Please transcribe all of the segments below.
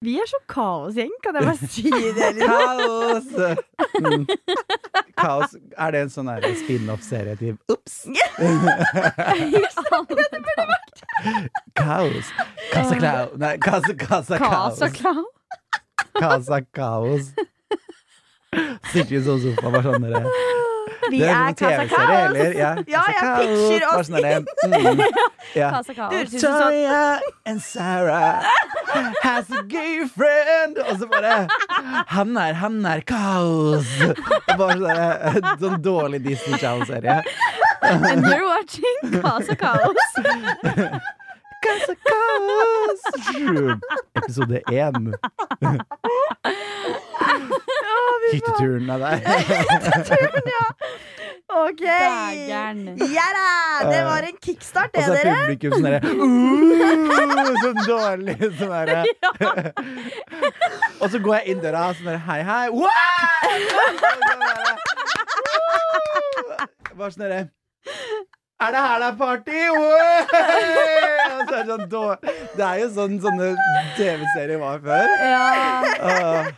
Vi er så kaosgjeng, kan jeg bare si det? Kaos! Mm. Kaos. Er det en sånn spin-off-serie til Ops? Kaos. Casa Clau. Nei, Casa, casa Kaos. Klau. Casa Kaos. Sitter i sånn sofa, bare sånn dere. Vi Det er er Casa Kaos. eller? Ja, Ja, jeg pitcher picture oss inn. dere. Mm. Ja. Casa Kaos. Du sånn Toya and Sarah has a gay friend Og så bare Han er, han er kaos bare sånn Sånn dårlig Disney Channel-serie And you're watching Casa Kaos. Casa Kaos Episode 1 Hytteturen av deg OK. Dægeren. Ja da! Det var en kickstart, Og det, så er dere. publikum sånn derre uh, Sånn dårlig Sånn der Og så går jeg inn døra Sånn derre hei hei Wow! Bare sånn der Er det her det er party? Wow! Og er det sånn Det er jo sånn sånne TV-serier var før Ja.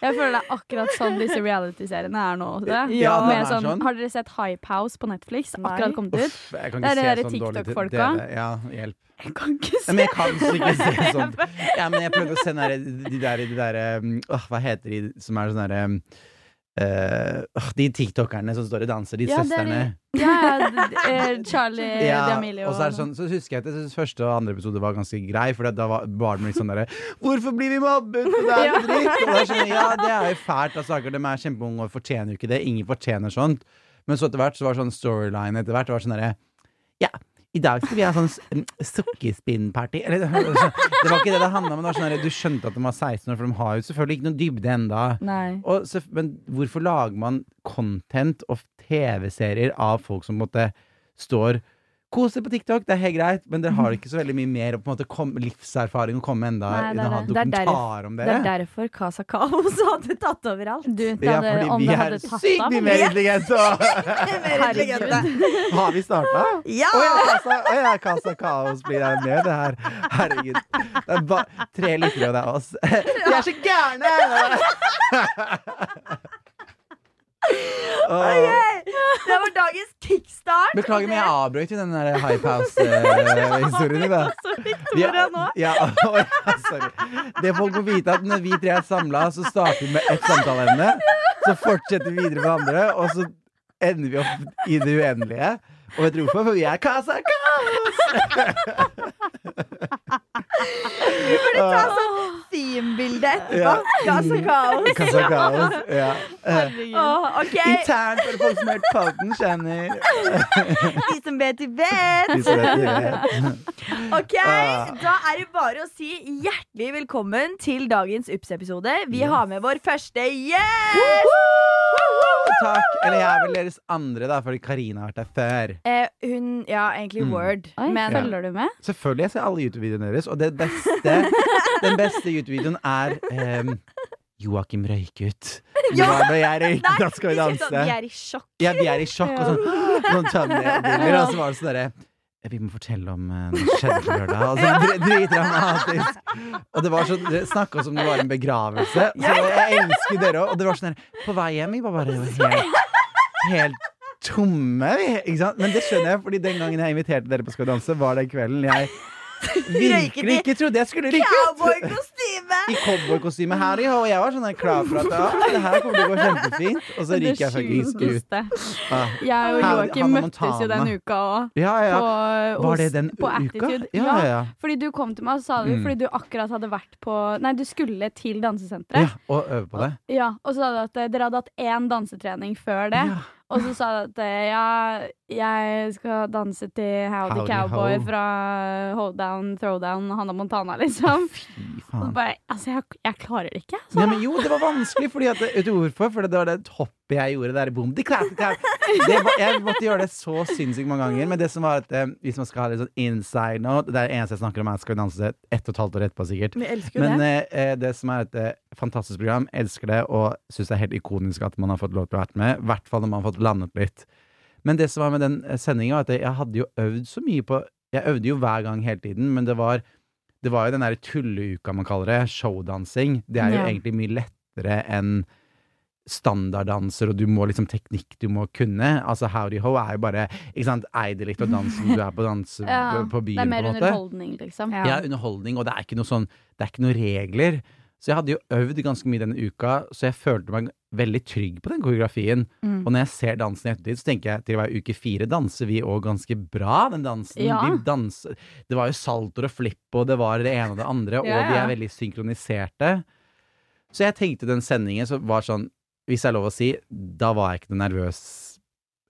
Jeg føler det er akkurat sånn disse reality-seriene er nå. også. Ja, Med er sånn, sånn. Har dere sett Hype House på Netflix? Akkurat kommet ut. Uff, jeg kan Det er de sånn TikTok-folka. Ja, hjelp Jeg kan ikke Ja, se men jeg kan ikke se sånn Ja, men jeg prøvde å se de der, de der um, Hva heter de som er sånn derre eh, De tiktokerne som står og danser, de Ja, søstrene. Ja, Charlie Ja, D'Amelio og så, er det sånn, så husker jeg at jeg synes første og andre episode var ganske grei, for da var var litt sånn derre Hvorfor blir vi mobbet? Det er dritt! Og det er sånn, ja, det er jo fælt av saker. De er kjempeunge og fortjener jo ikke det. Ingen fortjener sånt. Men så etter hvert så var det sånn storyline etter hvert. Det var sånn derre Ja, i dag skal vi ha sånn mm, sukkerspinnparty. Eller, det var ikke det det handla om, men sånn du skjønte at de var 16 år, for de har jo selvfølgelig ikke noen dybde enda. Og, så, men hvorfor lager man content og TV-serier av folk som måte står Kos dere på TikTok, det er helt greit, men dere har ikke så veldig mye mer på en måte kom, livserfaring å komme enda Nei, enn det å ha det. Det er dokumentar om Det er derfor Casa Kaos hadde tatt over alt. Du, det Ja, fordi vi er sykt mye mer intelligente! og- Mer intelligente. Herregud. Har vi starta? Ja! Å ja, Casa, å ja, Casa Kaos blir jeg med det her. Herregud. Det er bare tre lyttere, og det er oss. Vi er så gærne! Åh. Det var dagens kickstart. Beklager, men jeg avbrøt jo den der High House-historien din, Victoria nå. Ja, ja, sorry. Det folk må vite, at når vi tre er samla, så starter vi med ett samtaleemne. Så fortsetter vi videre med andre, og så ender vi opp i det uendelige. Og vet du hvorfor? For vi er Casa Kaos! Ta sånn theme-bilde etterpå. Ja. og Kaos. og Kaos. Ja. Oh, okay. Internt for folk som har hørt podden, kjenner. de som vet, de vet. De som vet, de vet. Ok, Ah. Da er det bare å si hjertelig velkommen til dagens UPS-episode. Vi har med vår første gjest! Takk. Eller jeg er vel deres andre, da, fordi Karina har vært der før. Eh, hun Ja, egentlig Mm. Word. Oi, Men følger du med? Selvfølgelig. Jeg ser alle YouTube-videoene deres, og det beste, den beste YouTube-videoen er um, Joakim røyket. Ja! Når jeg røyker, da skal vi Vi danse. er i sjokk. Ja, vi er i sjokk, og sånn, sånn og så var det sånn derre vi må fortelle om uh, noe som skjedde på lørdag. Altså, dr- Dritdramatisk. Og det var sånn, snakka som om det var en begravelse. Så jeg elsker dere òg. Og det var sånn her På vei hjem, vi var bare helt, helt tomme. vi, Ikke sant? Men det skjønner jeg, Fordi den gangen jeg inviterte dere på Skal vi danse, var den kvelden jeg virkelig ikke trodde jeg skulle rykke ut. I cowboykostyme her, ja, og jeg var sånn klar for at ja, det her kommer til å gå kjempefint. Og så ryker jeg fuckings ut. Ah. Jeg og Joakim møttes jo den uka òg. Ja, ja. På, Var det den på uka? Ja, ja, ja. Fordi du kom til meg og sa det, Mm. fordi du akkurat hadde vært på Nei, du skulle til dansesenteret. ja. Og øve på det. Ja, og så sa du at eh, dere hadde hatt én dansetrening før det. Og så sa du at eh, ja, jeg skal danse til Howdy, Howdy Cowboy Ho. fra Hold Down, Throwdown, Hanna Montana, liksom. Fy Og faen. bare, altså, jeg, jeg klarer det ikke. Nei, men jo, det var vanskelig, fordi at, vet du hvorfor? For det var det hoppet jeg gjorde der Boom, de ikke jeg. Det Jeg måtte gjøre det så sinnssykt mange ganger. Men det som var at eh, hvis man skal ha litt sånn inside note Det er det eneste jeg snakker om, er Skal vi danse ett og et halvt år etterpå, sikkert. Vi elsker jo Men det. eh, det som er et eh, fantastisk program, elsker det, og syns det er helt ikonisk at man har fått lov til å være med. I hvert fall når man har fått landet litt. Men det som var med den sendinga, var at jeg hadde jo øvd så mye på Jeg øvde jo hver gang hele tiden, men det var Det var jo den der tulleuka man kaller det, showdansing. Det er jo Ja. egentlig mye lettere enn standarddanser, og du må liksom teknikk du må kunne. Altså Howdy Ho er jo bare ikke sant, ei det litt og dans som du er på danse Ja, på det byen, er mer på en måte. underholdning, liksom. Ja. Ja, underholdning, og det er ikke noe sånn Det er ikke noen regler. Så jeg hadde jo øvd ganske mye denne uka, så jeg følte meg veldig trygg på den koreografien. Mm. Og når jeg ser dansen i ettertid, så tenker jeg til være uke fire danser vi òg ganske bra, den dansen. Ja. Vi danser, det var jo saltoer og flipp, og det var det ene og det andre, Ja, og de er veldig synkroniserte. Så jeg tenkte den sendingen så var sånn, hvis det er lov å si, da var jeg ikke noe nervøs.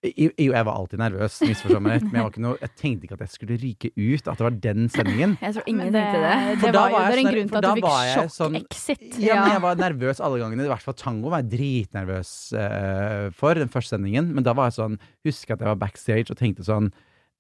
Jo, jeg var alltid nervøs, misforstå meg rett, men jeg, var ikke noe, jeg tenkte ikke at jeg skulle ryke ut, at det var den sendingen. Jeg tror ingen det, tenkte det. Det For det var jo en sånn- grunn til at du fikk sånn- sjokk-exit. Ja, men jeg var nervøs alle gangene. I hvert fall tango var jeg dritnervøs uh, for, den første sendingen. Men da var jeg sånn Husker at jeg var backstage og tenkte sånn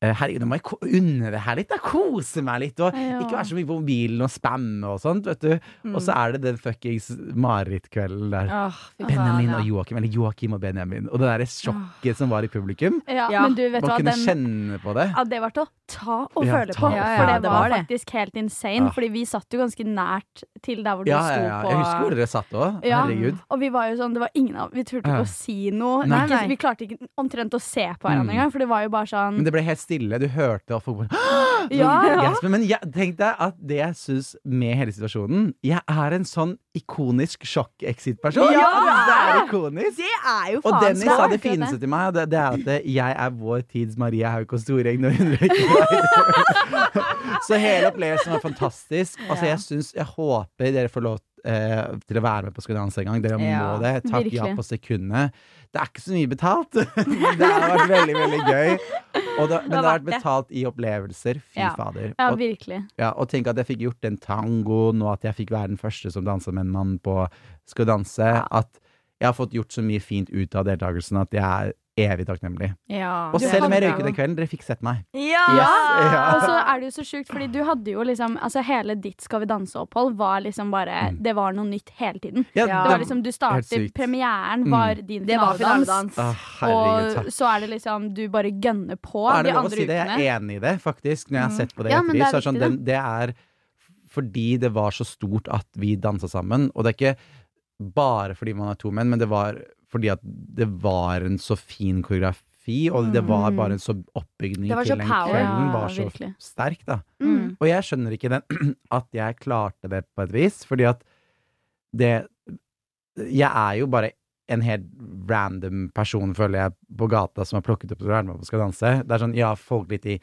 Herregud, nå må jeg unne det her litt. Da kose meg litt. Og Ja. ikke være så mye på mobilen og spamme og sånt, vet du. Mm. Og så er det den fuckings marerittkvelden der. Oh, Benjamin og Joakim, eller Joakim og Benjamin. Og det derre sjokket som var i publikum. Ja, Ja. men du vet Man hva, kunne den, kjenne på det. ja, det var til å ta og Ja, føle ta på. og Ja, ja, for ja, det det var det. faktisk helt insane. Ja. Fordi vi satt jo ganske nært til der hvor du Ja, sto ja, ja. på Jeg husker hvor dere satt òg. Ja. Herregud. Og vi var jo sånn, det var ingen av Vi turte Ja. ikke å si noe. Nei, Ikke, nei. vi klarte ikke omtrent å se på hverandre Mm. engang, for det var jo bare sånn Men det ble helt stille. Du hørte at folk bare Ja, ja. Men jeg, tenk deg at det jeg syns med hele situasjonen Jeg er en sånn ikonisk sjokk-exit-person. Ja! Det er ikonisk. Det er jo Og faen Dennis sa det fineste det. til meg, det, det er at jeg er vår tids Maria Haukås Storeng når hun røyker. Så hele opplevelsen var fantastisk. Altså, jeg syns Jeg håper dere får lov eh, til å være med på Skal vi danse en gang. Dere må det. Takk ja på sekundet. Det er ikke så mye betalt, det har vært veldig, veldig gøy. Og det, men det har vært betalt i opplevelser. Fy Ja. fader. Ja, Og virkelig. ja, og tenk at jeg fikk gjort den tangoen, og at jeg fikk være den første som dansa med en mann på Skal danse. At jeg har fått gjort så mye fint ut av deltakelsen at jeg er evig takknemlig. Ja. Og selv om jeg røyket den kvelden, dere fikk sett meg. Ja! Yes, ja. Og så er det jo så sjukt, fordi du hadde jo liksom Altså hele ditt Skal vi danse-opphold var liksom bare Mm. Det var noe nytt hele tiden. Ja. Det var liksom Du startet. Premieren Mm. var din finaledans. Og så er det liksom Du bare gønner på er de det lov å andre si det? Jeg er enig i det, faktisk. Når jeg har Mm. sett på det Ja, ettertid. det er Så er det sånn, viktig, det er fordi det var så stort at vi dansa sammen. Og det er ikke bare fordi man er to menn, men det var fordi at det var en så fin koreografi, og det var Mm. bare en så oppbygning til så den power. kvelden. Ja, var så virkelig. sterk, da. Mm. Og jeg skjønner ikke den at jeg klarte det på et vis, fordi at det Jeg er jo bare en helt random person, føler jeg, på gata som har plukket opp til å være med på Skal danse. Det er sånn, ja, folk litt i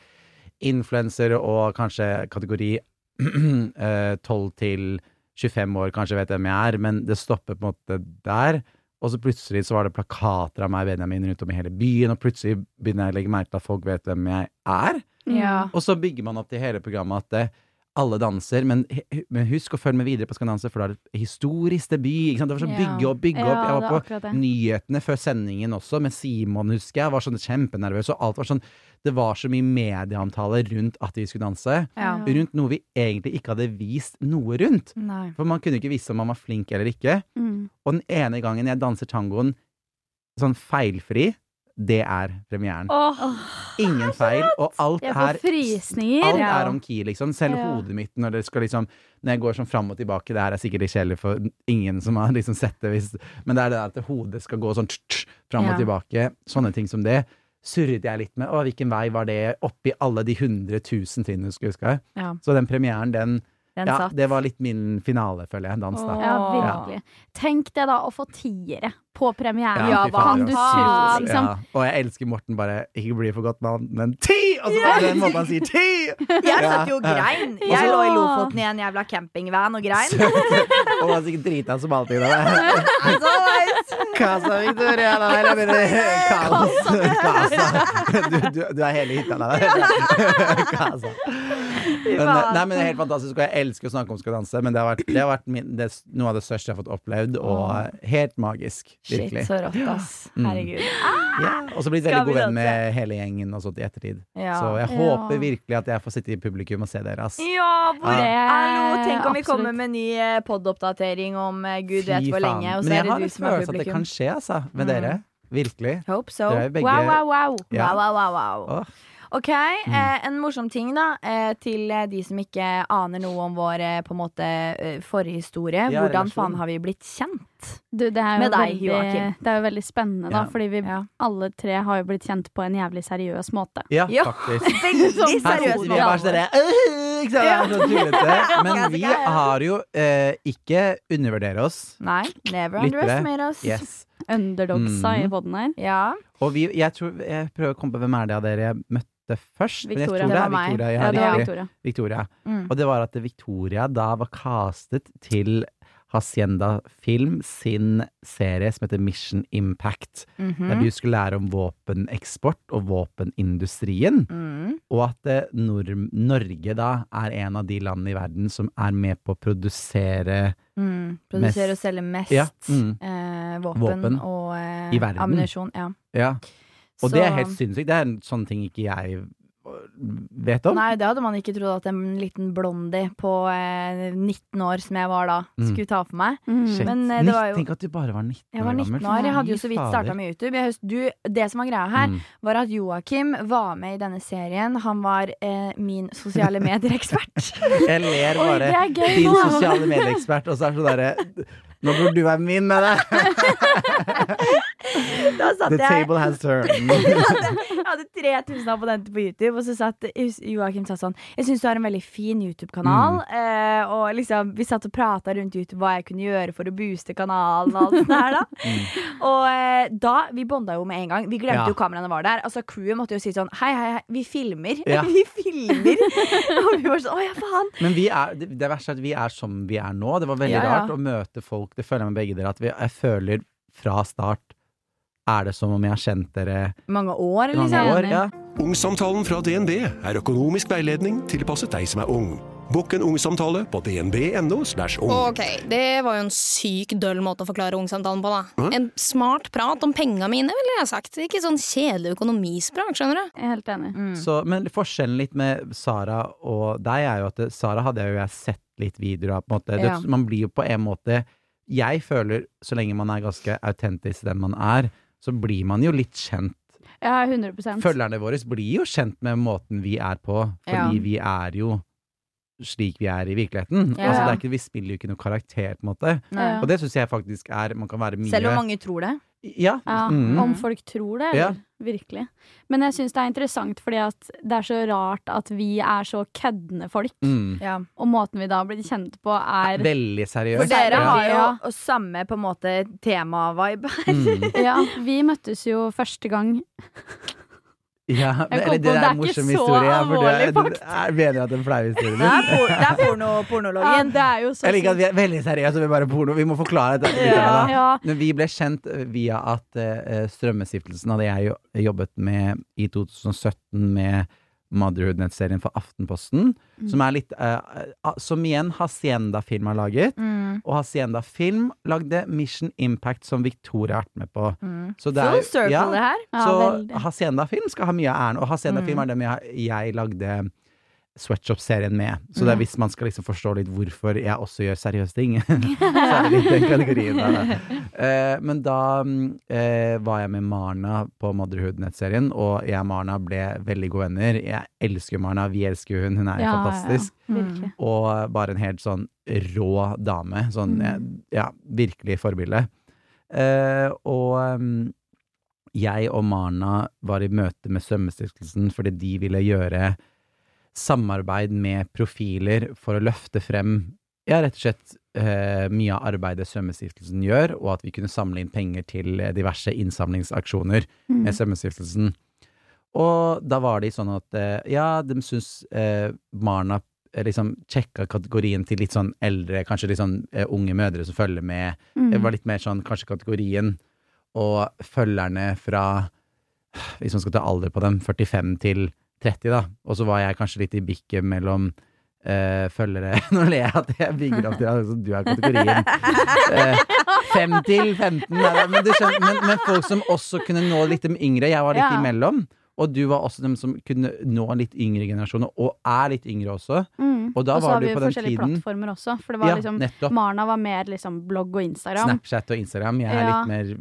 influenser og kanskje kategori eh, 12 til 25 år, kanskje vet hvem jeg er, men det stopper på en måte der. Og så plutselig så var det plakater av meg og Benjamin rundt om i hele byen, og plutselig begynner jeg å legge merke til at folk vet hvem jeg er. Ja. Og så bygger man opp til hele programmet at eh, alle danser, men, men husk å følge med videre på Skal danse, for da er det historisk debut. Det var sånn Ja. bygge opp, bygge opp. Jeg var på nyhetene før sendingen også, med Simon, husker jeg. Jeg var sånn kjempenervøs, og alt var sånn Det var så mye medieomtale rundt at vi skulle danse. Ja. Rundt noe vi egentlig ikke hadde vist noe rundt. Nei. For man kunne ikke vise om man var flink eller ikke. Mm. Og den ene gangen jeg danser tangoen sånn feilfri, det er premieren. Åh, Ingen feil, og alt jeg får er frysninger. Alt Ja. er om key, liksom. Selv Ja. hodet mitt når det skal liksom Når jeg går sånn fram og tilbake, det her er sikkert ikke kjedelig for ingen som har liksom sett det, hvis, men det er det at hodet skal gå sånn fram og Ja. tilbake. Sånne ting som det. Surret jeg litt med. Å, hvilken vei var det? Oppi alle de hundre tusen trinnene, skulle jeg huske. Ja. Så den premieren, den Den Ja, satt. det var litt min finale, føler jeg. Dans, da. Åh. Ja, virkelig. Tenk det da, å få tiere på premieren. Ja, hva kan du ass. tro, liksom? Ja. Og jeg elsker Morten bare Ikke bli for godt mann, men ti! Og så bare den måten han sier ti! Jeg Ja. satt jo og grein. Jeg lå i Lofoten i en jævla campingvan og grein. og var sikkert drita som alltid. Da. Altså, Casa Victoria, da eller mener du Kaos. Casa. Du, du, du er hele hytta da. Casa. Men, nei, men det er helt fantastisk, og jeg elsker å snakke om Skal danse, men det har vært, det har vært min, det, er noe av det største jeg har fått opplevd, og helt magisk. shit, så rått, ass. Mm. Herregud. Ja, og så blitt veldig god venn med hele gjengen og sånt i ettertid. Ja. Så jeg Ja. håper virkelig at jeg får sitte i publikum og se dere, ass. Ja, hvor Ja. Hallo, tenk om vi kommer med ny eh, pod-oppdatering om eh, gud vet hvor lenge, og så Men er jeg det har du en som er følelse at det kan skje, altså, med Mm. dere. Virkelig. Hope so. Er Wow, wow, wow. Ja. Wow, wow, wow, wow. Ok, eh, En morsom ting da eh, til eh, de som ikke aner noe om vår eh, på en måte forrige forhistorie. Ja, Hvordan faen har vi blitt kjent? Du, det er jo Med deg, Joakim. Det er jo veldig spennende, da, Ja. fordi vi Ja. alle tre har jo blitt kjent på en jævlig seriøs måte. Ja, Ja. faktisk. Veldig Sånn Her seriøst. sitter vi bare sånn «Øh», er så tullete. Men vi har jo eh, ikke undervurdere oss. Nei, never underestimate us. Yes. Underdogsa mm. i poden her. Ja. Og vi, jeg tror Jeg prøver å komme på hvem er det av dere jeg møtte først. Men jeg tror det Det er. Victoria. Ja, det var. Victoria. Victoria. Mm. Og det var at Victoria da var castet til Hacienda Film sin serie som heter Mission Impact. Mhm. Der du skulle lære om våpeneksport og våpenindustrien. Mm. Og at eh, Nor Norge da er en av de landene i verden som er med på å produsere Mm. Produsere og selge mest Ja, mm. eh, våpen, Våpen og eh, ammunisjon. Ja. Ja. Og Så- det er helt sinnssykt. Det er en sånn ting ikke jeg vet om. Nei, det hadde man ikke trodd at en liten blondie på eh, 19 år, som jeg var da, Mm. skulle ta for meg. Mm. Men, eh, det var jo- Tenk at du bare var 19 år, Jeg var år 19 gammel. år, jeg hadde jo så vidt starta med YouTube. Jeg, du, det som var greia her, Mm. var at Joakim var med i denne serien. Han var eh, min sosiale medier-ekspert. Jeg ler bare. det er Din sosiale sosiale medieekspert, og så er det sånn derre Nå burde du være min med det! da satt The jeg table has turned. Jeg hadde 3000 abonnenter på YouTube, og så satt Joakim sa sånn Jeg syns du har en veldig fin YouTube-kanal. Mm. Eh, og liksom, vi satt og prata rundt YouTube hva jeg kunne gjøre for å booste kanalen og alt det der, da. Og eh, da Vi bonda jo med en gang. Vi glemte Mm. Ja. jo kameraene var der. Altså Crewet måtte jo si sånn Hei, hei, hei, vi filmer. Ja. vi filmer! og vi var sånn Å ja, faen. Men vi er, det, verste er at vi er som vi er nå. Det var veldig ja. rart å møte folk. Det føler jeg med begge dere. At vi, jeg føler fra start er det som om jeg har kjent dere Mange år, mange liksom. år. Ja. Ungsamtalen fra DNB er økonomisk veiledning tilpasset deg som er ung. Bokk en ungsamtale på dnb.no. ung. Ok, det var jo en syk døll måte å forklare ungsamtalen på, da. Hæ? En smart prat om penga mine, ville jeg sagt. Ikke sånn kjedelig økonomisprat, skjønner du. Jeg er helt enig. Mm. Så, men forskjellen litt med Sara og deg er jo at Sara hadde jo jeg sett litt videoer av. på en måte. Ja. Det, man blir jo på en måte Jeg føler, så lenge man er ganske autentisk den man er, så blir man jo litt kjent. Ja, 100% Følgerne våre blir jo kjent med måten vi er på, fordi Ja. vi er jo slik vi er i virkeligheten. Ja. Altså, det er ikke, vi spiller jo ikke noe karakter, på en måte. Ja. Og det syns jeg faktisk er Man kan være mye Selv om mange tror det. Ja. Ja, mm. Om folk tror det, Ja. eller? Virkelig. Men jeg syns det er interessant fordi at det er så rart at vi er så køddende folk. Mm. Ja. Og måten vi da blir kjent på, er Veldig seriøst. For dere ja. har jo Ja. samme på en måte tema-vibe her. Mm. Ja, vi møttes jo første gang Ja, Jeg kom på, det er det en morsom historie. ja, for det, er- alvorlig, er- mener at det er en flau historie. Det er, por det er porno, Ja, pornologien. er Jeg liker at vi er veldig seriøse, vi bare porno. Vi må forklare dette. Ja. Ja. Men vi ble kjent via at uh, Strømmestiftelsen hadde jeg jo jobbet med i 2017 med Motherhood-nettserien for Aftenposten, Mm. som er litt uh, Som igjen Hacienda Film har laget. Mm, Og Hacienda Film lagde Mission Impact, som Victoria har vært med på. mm. Så det er- Full circle, ja. det her. Ja, Så. Hacienda Film skal ha mye av æren, og Hacienda Mm. Film er det jeg, jeg lagde Sweatshop-serien med. Så det er Mm. hvis man skal liksom forstå litt hvorfor jeg også gjør seriøse ting, så er det litt den kategorien. Da. Eh, men da mm, eh, var jeg med Marna på Motherhood-nettserien, og jeg og Marna ble veldig gode venner. Jeg elsker Marna, vi elsker hun, hun er Ja, ja, ja. fantastisk. Og bare en helt sånn rå dame. Sånn, Mm. eh, ja, virkelig forbilde. Eh, og mm, jeg og Marna var i møte med Svømmestiftelsen fordi de ville gjøre samarbeid med profiler for å løfte frem ja, rett og slett eh, mye av arbeidet Svømmestiftelsen gjør, og at vi kunne samle inn penger til eh, diverse innsamlingsaksjoner Mm. med Svømmestiftelsen. Og da var de sånn at eh, ja, de syns eh, Marna eh, liksom sjekka kategorien til litt sånn eldre, kanskje litt sånn eh, unge mødre som følger med. Mm. Det var litt mer sånn kanskje kategorien. Og følgerne fra, hvis man skal ta alder på dem, 45 til 30, da. Og så var jeg kanskje litt i bikket mellom uh, følgere Nå ler jeg at jeg bygger opp til at du er kategorien. Eh, 5 til 15, nei, nei, men, men, men folk som også kunne nå litt yngre. Jeg var litt Ja. imellom. Og du var også dem som kunne nå litt yngre generasjoner, og er litt yngre også. Mm. Og da Og så var du på den forskjellige plattformer også. For det var Ja, liksom. Marna var mer liksom blogg og Instagram. Snapchat og Instagram. Jeg er Ja. litt mer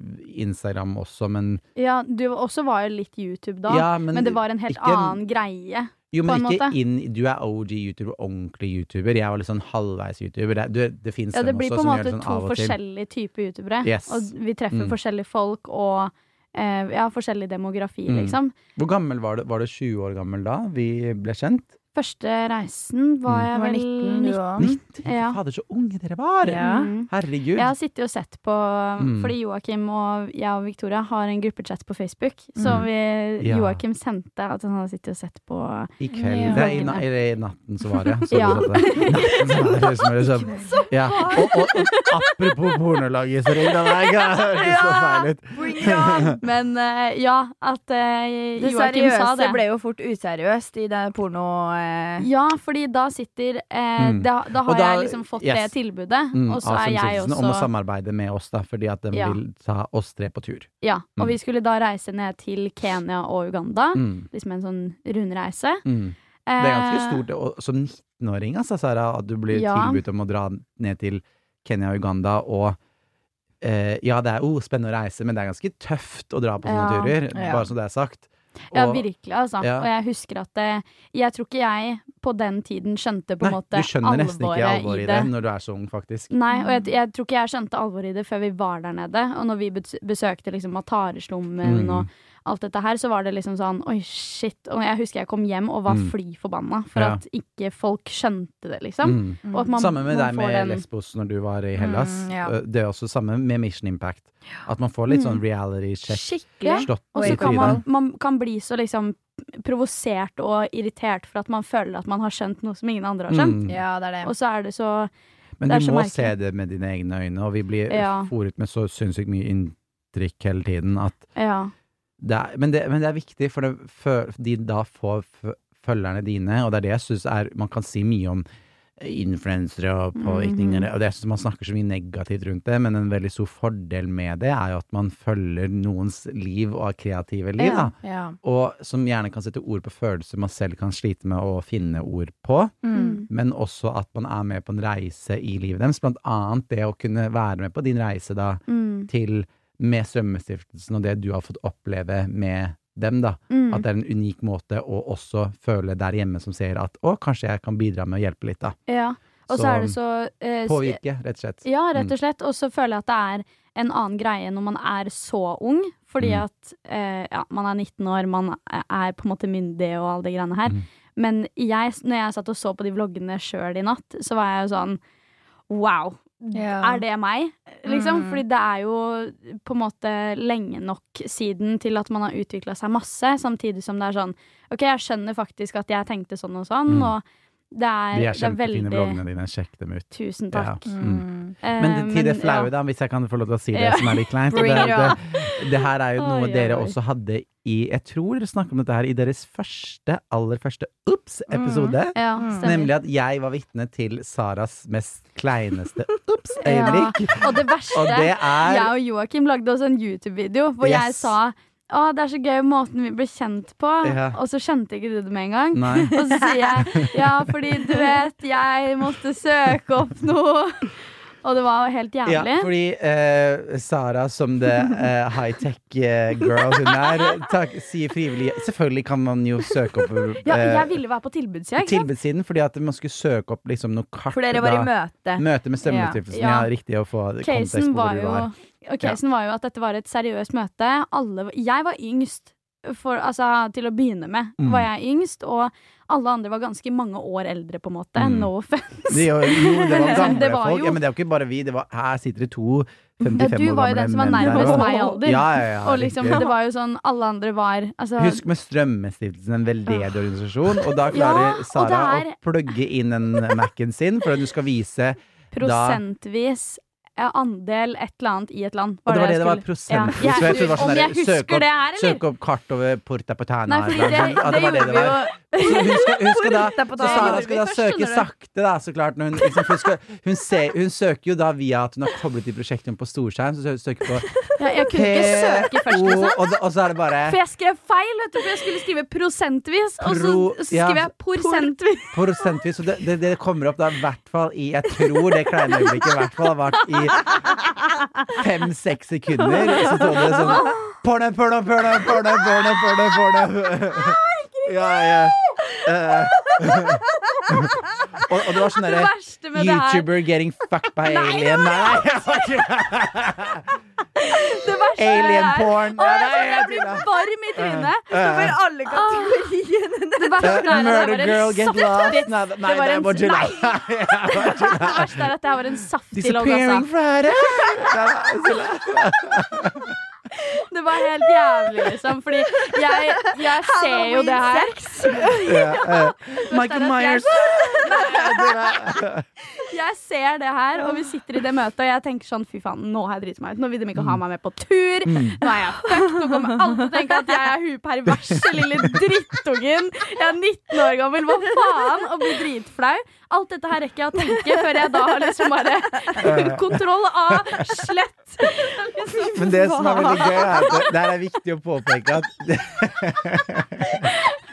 Instagram også, men Ja, du også var jo litt YouTube da, Ja, men, men det var en helt ikke- annen greie. Jo, men ikke måte. inn Du er OG-YouTuber, ordentlig YouTuber. Jeg var litt sånn halvveis-YouTuber. Det, det, det fins Ja, det dem blir også på en som gjør måte det sånn to og forskjellige typer youtubere. Yes. Og vi treffer Mm. forskjellige folk og ja, forskjellig demografi, Mm. liksom. Hvor gammel var du? Var du 20 år gammel da vi ble kjent? Første reisen var Mm. jeg var vel 19, du òg. 90? Ja. Fader, så unge dere var! Ja. Mm. Herregud. Jeg har sittet og sett på Mm. Fordi Joakim og jeg og Victoria har en gruppechat på Facebook. Så Mm. vi, Ja. Joakim sendte at han hadde sittet og sett på I kveld. Ja. Det er i, na i, i natten som var det. Så Ja. det. Natten så var det som er sånn. Ja. Og, og, og apropos pornolagisering, da det høres så feil ut. Bring it on! Men eh, ja, at uh, Joakim sa det. det. ble jo fort useriøst i det porno... Eh. Ja, fordi da sitter eh, Mm. da, da har da- jeg liksom fått yes. det tilbudet, Mm, og så er jeg også Om å samarbeide med oss, da, fordi at de Ja. vil ta oss tre på tur. Ja, og Mm. vi skulle da reise ned til Kenya og Uganda. Mm. Liksom en sånn rundreise. Mm. Det er ganske Eh, stort og, som 19-åring, altså, Sara, at du blir Ja. tilbudt om å dra ned til Kenya og Uganda, og eh, ja, det er oh, spennende å reise, men det er ganske tøft å dra på sånne Ja. turer, bare så det er sagt. Ja, Og- virkelig, altså. Ja. Og jeg husker at det, Jeg tror ikke jeg på den tiden skjønte på en måte du skjønner nesten ikke alvoret alvoret i det når du er så ung, faktisk. Nei, og jeg, jeg tror ikke jeg skjønte alvoret i det før vi var der nede. Og når vi besøkte liksom Matareslummen Mm. og alt dette her, så var det liksom sånn oi, shit. Og jeg husker jeg kom hjem og var Mm. fly forbanna for Ja. at ikke folk skjønte det, liksom. Mm. Og at man, Samme med man deg med den- Lesbos når du var i Hellas. Mm, ja. Eh, Det er også samme med Mission Impact. At man får litt sånn Mm. reality check Skikkelig. slått Og så kan man, man kan bli så liksom provosert og irritert for at man føler at man har skjønt noe som ingen andre har skjønt. Mm. Ja, det er det. Og så er det så Men det du må merkelig. se det med dine egne øyne, og vi blir Ja. fòret med så sinnssykt mye inntrykk hele tiden at Ja. Det er, men, det, men det er viktig, for det, for de da får følgerne dine, og det er det jeg syns er Man kan si mye om influensere og påvirkninger, Mhm. og det syns man snakker så mye negativt rundt det, men en veldig stor fordel med det er jo at man følger noens liv og kreative liv, Ja. da. Ja. Og som gjerne kan sette ord på følelser man selv kan slite med å finne ord på. Mm. Men også at man er med på en reise i livet deres. Blant annet det å kunne være med på din reise da Mm. til med Strømmestiftelsen og det du har fått oppleve med dem, da. Mm. At det er en unik måte å også føle der hjemme som ser at å, kanskje jeg kan bidra med å hjelpe litt, da. Ja. Og så er det så eh, Påvirke, rett og slett. Ja, rett Mm. og slett. Og så føler jeg at det er en annen greie når man er så ung. Fordi Mm. at eh, ja, man er 19 år, man er på en måte myndig og alle de greiene her. Mm. Men jeg, når jeg satt og så på de vloggene sjøl i natt, så var jeg jo sånn Wow! Ja. Er det meg? Liksom. Mm. Fordi det er jo på en måte lenge nok siden til at man har utvikla seg masse, samtidig som det er sånn OK, jeg skjønner faktisk at jeg tenkte sånn og sånn, Mm. og det er, De er kjempefine veldig vloggene dine, sjekk dem ut. Tusen Ja. takk. Mm. Mm. Men til det Eh, flaue, ja. da, hvis jeg kan få lov til å si det som er litt kleint. Det, det, det her er jo noe dere også hadde i Jeg tror dere snakket om dette her i deres første, aller første Ops-episode. Ja, Mm. stemmer. Nemlig at jeg var vitne til Saras mest kleineste Ops-øyeblikk. Ja. Og det verste Og det er Jeg og Joakim lagde også en YouTube-video hvor jeg sa å, det er så gøy måten vi ble kjent på, Ja. og så skjønte ikke du det med en gang. Nei. Og så sier jeg ja, fordi du vet, jeg måtte søke opp noe. Og det var jo helt Ja, fordi eh, Sara, som det eh, high-tech-girl hun er, tak, sier frivillig Selvfølgelig kan man jo søke opp Ja, eh, jeg ville være på tilbudssida, tilbudssiden, fordi at man skulle søke opp liksom noe kart. For dere var i møte. Møte med Strømmestiftelsen. Ja. Ja. riktig å få kontekst Casen på hvor du jo var. og casen var jo at dette var et seriøst møte. Alle, jeg var yngst. For, altså, til å begynne med Mm. var jeg yngst, og alle andre var ganske mange år eldre, på en måte. Mm. No offence. Det, jo, det var gamle Det var folk. jo- Ja, men det er jo ikke bare vi. Det var, her sitter det to 55 Ja, du var jo den som var nærmest meg i alder. Ja, ja, ja, og liksom, det var jo sånn Alle andre var altså, Husk med Strømmestiftelsen, en veldedig organisasjon. Og da klarer Sara det er- å plugge inn en Mac-en sin for at du skal vise prosentvis andel et eller annet i et land. Og det var det det var prosentvis. Ja, jeg det var sånn om jeg søk husker opp- det her, eller? Søk opp kart over Porta Potana. Nei, fordi det, det, det, det, gjorde det vi var. jo Så hun skal, hun skal da, så. Sara skal da søke sakte, da, så klart. Hun, liksom, hun, skal, hun, ser, hun søker jo da via at hun har koblet i prosjektet på storskjerm. Så søker på Ja, jeg kunne ikke søke først, liksom. og, og så er det bare For jeg skrev feil, vet du, for jeg skulle skrive prosentvis, og så, så skrev jeg prosentvis. prosentvis. Så det, det, det kommer opp da i hvert fall i Jeg tror det kleine øyeblikket i hvert fall har vært i fem-seks sekunder. Så står det sånn Porno, porno, porno, porno, porno, porno, porno. Ja, ja. Eh. og, og det var sånn derre verste med det her YouTuber getting fucked by alien. Nei, det var ikke verste alien porn. Å, Nei, jeg nei, jeg blir varm i trynet. Over Eh, alle kategoriene. Det verste er Murder var girl, get lost. Nei, nei, Det var en- Nei! Det verste er at det her var en saftig logg, Disappearing altså. Friday. Det var helt jævlig, liksom. Fordi jeg, jeg ser jo det her. Ja, Michael Myers. Jeg ser det her, og vi sitter i det møtet, og jeg tenker sånn fy faen, nå har jeg driti meg ut. Nå vil de ikke ha meg med på tur. Nå er jeg fucked. Nå kommer alle til å tenke at jeg er hun perverse lille drittungen. Jeg er 19 år gammel, hva faen? Og blir dritflau. Alt dette her rekker jeg å tenke før jeg da har liksom bare kontroll A, slett. Men det som er veldig gøy, er at det, her er viktig å påpeke at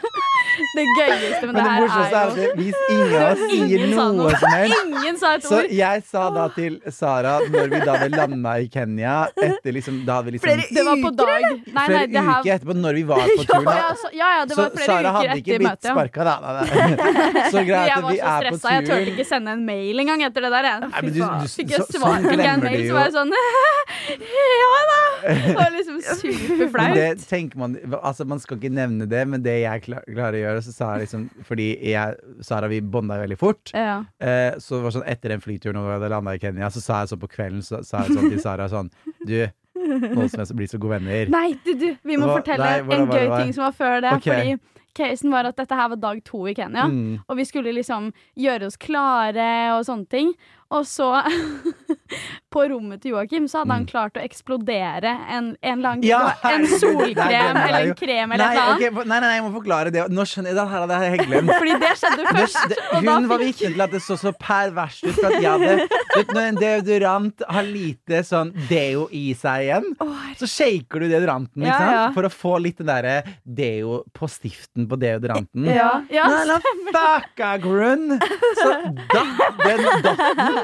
det, det gøyeste med Men det her er er jo hvis ingen av oss sier noe som helst Ingen sa et Så jeg sa da til Sara, når vi da hadde landa i Kenya etter liksom, Da vi liksom Flere Det var på dag Nei, nei, Flere her uker etterpå, når vi var på turen. ja, ja, så, ja, ja, det Så var flere Sara uker hadde ikke blitt sparka, da. Nei, nei. Så greit at var vi så er på stressa, jeg turte ikke sende en mail engang etter det der. Jeg. Nei, men du, du, Fikk jeg så, svar, sånn fikk jeg en glemmer mail, du så jo var jeg sånn Ja da! Det var liksom superflaut. det tenker man Altså, man skal ikke nevne det, men det jeg klar, klarer å det, så sa jeg liksom Fordi jeg, Sara, vi bonda veldig fort. Ja. Eh, så det var sånn etter den flyturen og vi hadde landa i Kenya, så sa jeg sånn på kvelden Så sa jeg sånn til Sara sånn Du, nå som jeg blir så gode venner Nei, du, du, vi må Hva- fortelle nei, hvordan en gøy ting som var før det. Okay. Fordi casen var at dette her var dag to i Kenya. Mm. Og vi skulle liksom gjøre oss klare og sånne ting. Og så, på rommet til Joakim, så hadde han Mm. klart å eksplodere en, en lang, Ja, En solkrem nei, eller en krem eller noe et annet. nei, nei, jeg må forklare det. Nå skjønner jeg det her hadde jeg glemt. Fordi det skjedde Det, først. det, da hun var vitne til at det så så perverst ut. For at jeg hadde vet, Når en deodorant har lite sånn deo i seg igjen, så shaker du deodoranten Ja, ja. for å få litt den derre deo på stiften på deodoranten. Ja. ja, Nei, la fucka grunn! Så da den datten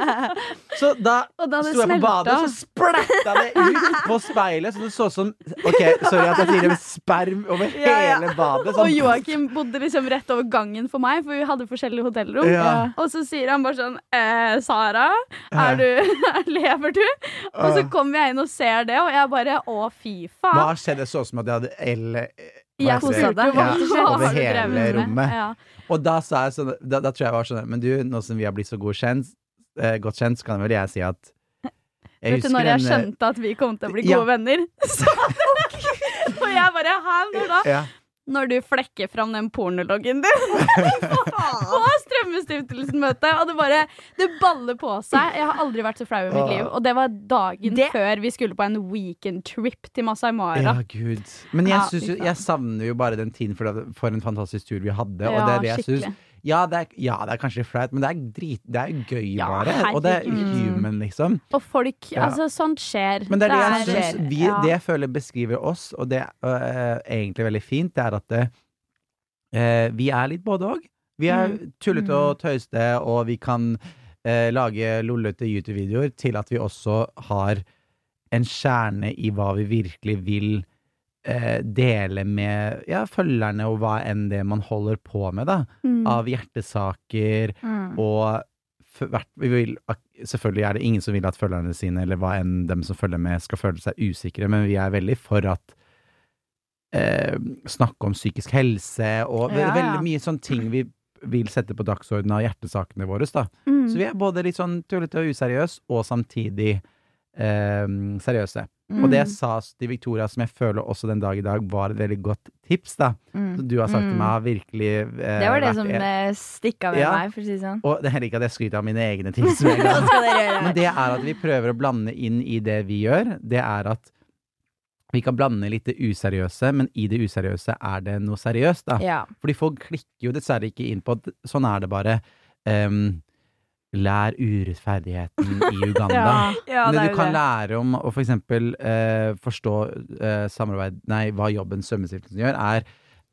Så da da sto jeg på badet, og så splatta det ut på speilet. Så det så ut som OK, sorry at jeg sier det med sperm over Ja, ja. hele badet. Og Sånn, Joakim bodde liksom rett over gangen for meg, for vi hadde forskjellige hotellrom. Ja. Og så sier han bare sånn eh, Sara, er du, lever du? Og så kommer jeg inn og ser det, og jeg bare å, fy faen. Hva skjedde? Det så ut som at jeg hadde L Jeg heter spurte deg. Ja, over hele rommet. Ja. Og da sa jeg sånn da, da tror jeg jeg var sånn Men du, nå som vi har blitt så god kjent, eh, godt kjent, så kan vel jeg si at jeg Vet du når jeg den, eh, skjønte at vi kom til å bli Ja. gode venner? Så, og jeg bare Hæ, når da? ja. Når du flekker fram den pornologgen din på Strømmestiftelsen-møtet, og det bare Det baller på seg. Jeg har aldri vært så flau i mitt liv. Og det var dagen Det- før vi skulle på en weekend trip til Masai Mara. Ja, gud. Men jeg, Ja, synes, jeg savner jo bare den tiden, for, for en fantastisk tur vi hadde. og Ja, det er det jeg synes. Ja det, er, ja, det er kanskje flaut, men det er drit Det er gøy, Ja, bare. Og det er human, liksom. Og folk Ja. Altså, sånt skjer. Men det er det, jeg synes vi. Det jeg føler beskriver oss, og det er øh, egentlig veldig fint, det er at det, eh, vi er litt både òg. Vi er Mm. tullete og tøyste, og vi kan eh, lage lollete YouTube-videoer til at vi også har en kjerne i hva vi virkelig vil eh, dele med ja, følgerne, og hva enn det man holder på med, da. Mm. Av hjertesaker Mm. og hvert- vi vil, selvfølgelig er det ingen som vil at følgerne sine, eller hva enn dem som følger med, skal føle seg usikre, men vi er veldig for at eh, snakke om psykisk helse og Ja, ja. veldig mye sånne ting vi vil sette på dagsordenen av hjertesakene våre. Da. Mm. Så vi er både litt sånn tullete og useriøse, og samtidig eh, seriøse. Mm. Og det jeg sa til Victoria, som jeg føler også den dag i dag var et veldig godt tips, da, Mm. Så du har sagt til Mm. meg, har virkelig eh, Det var det vært som eh, stikka med Ja. meg, for å si det sånn. og det er ikke at jeg skryter av mine egne tips? Men det er at vi prøver å blande inn i det vi gjør. Det er at vi kan blande litt det useriøse, men i det useriøse er det noe seriøst, da. Ja. Fordi folk klikker jo dessverre ikke inn på at sånn er det bare. Ehm, lær urettferdigheten i Uganda. Ja, Men det det du kan det. lære om å for eksempel eh, forstå eh, samarbeid Nei, hva jobben Svømmestiftelsen gjør, er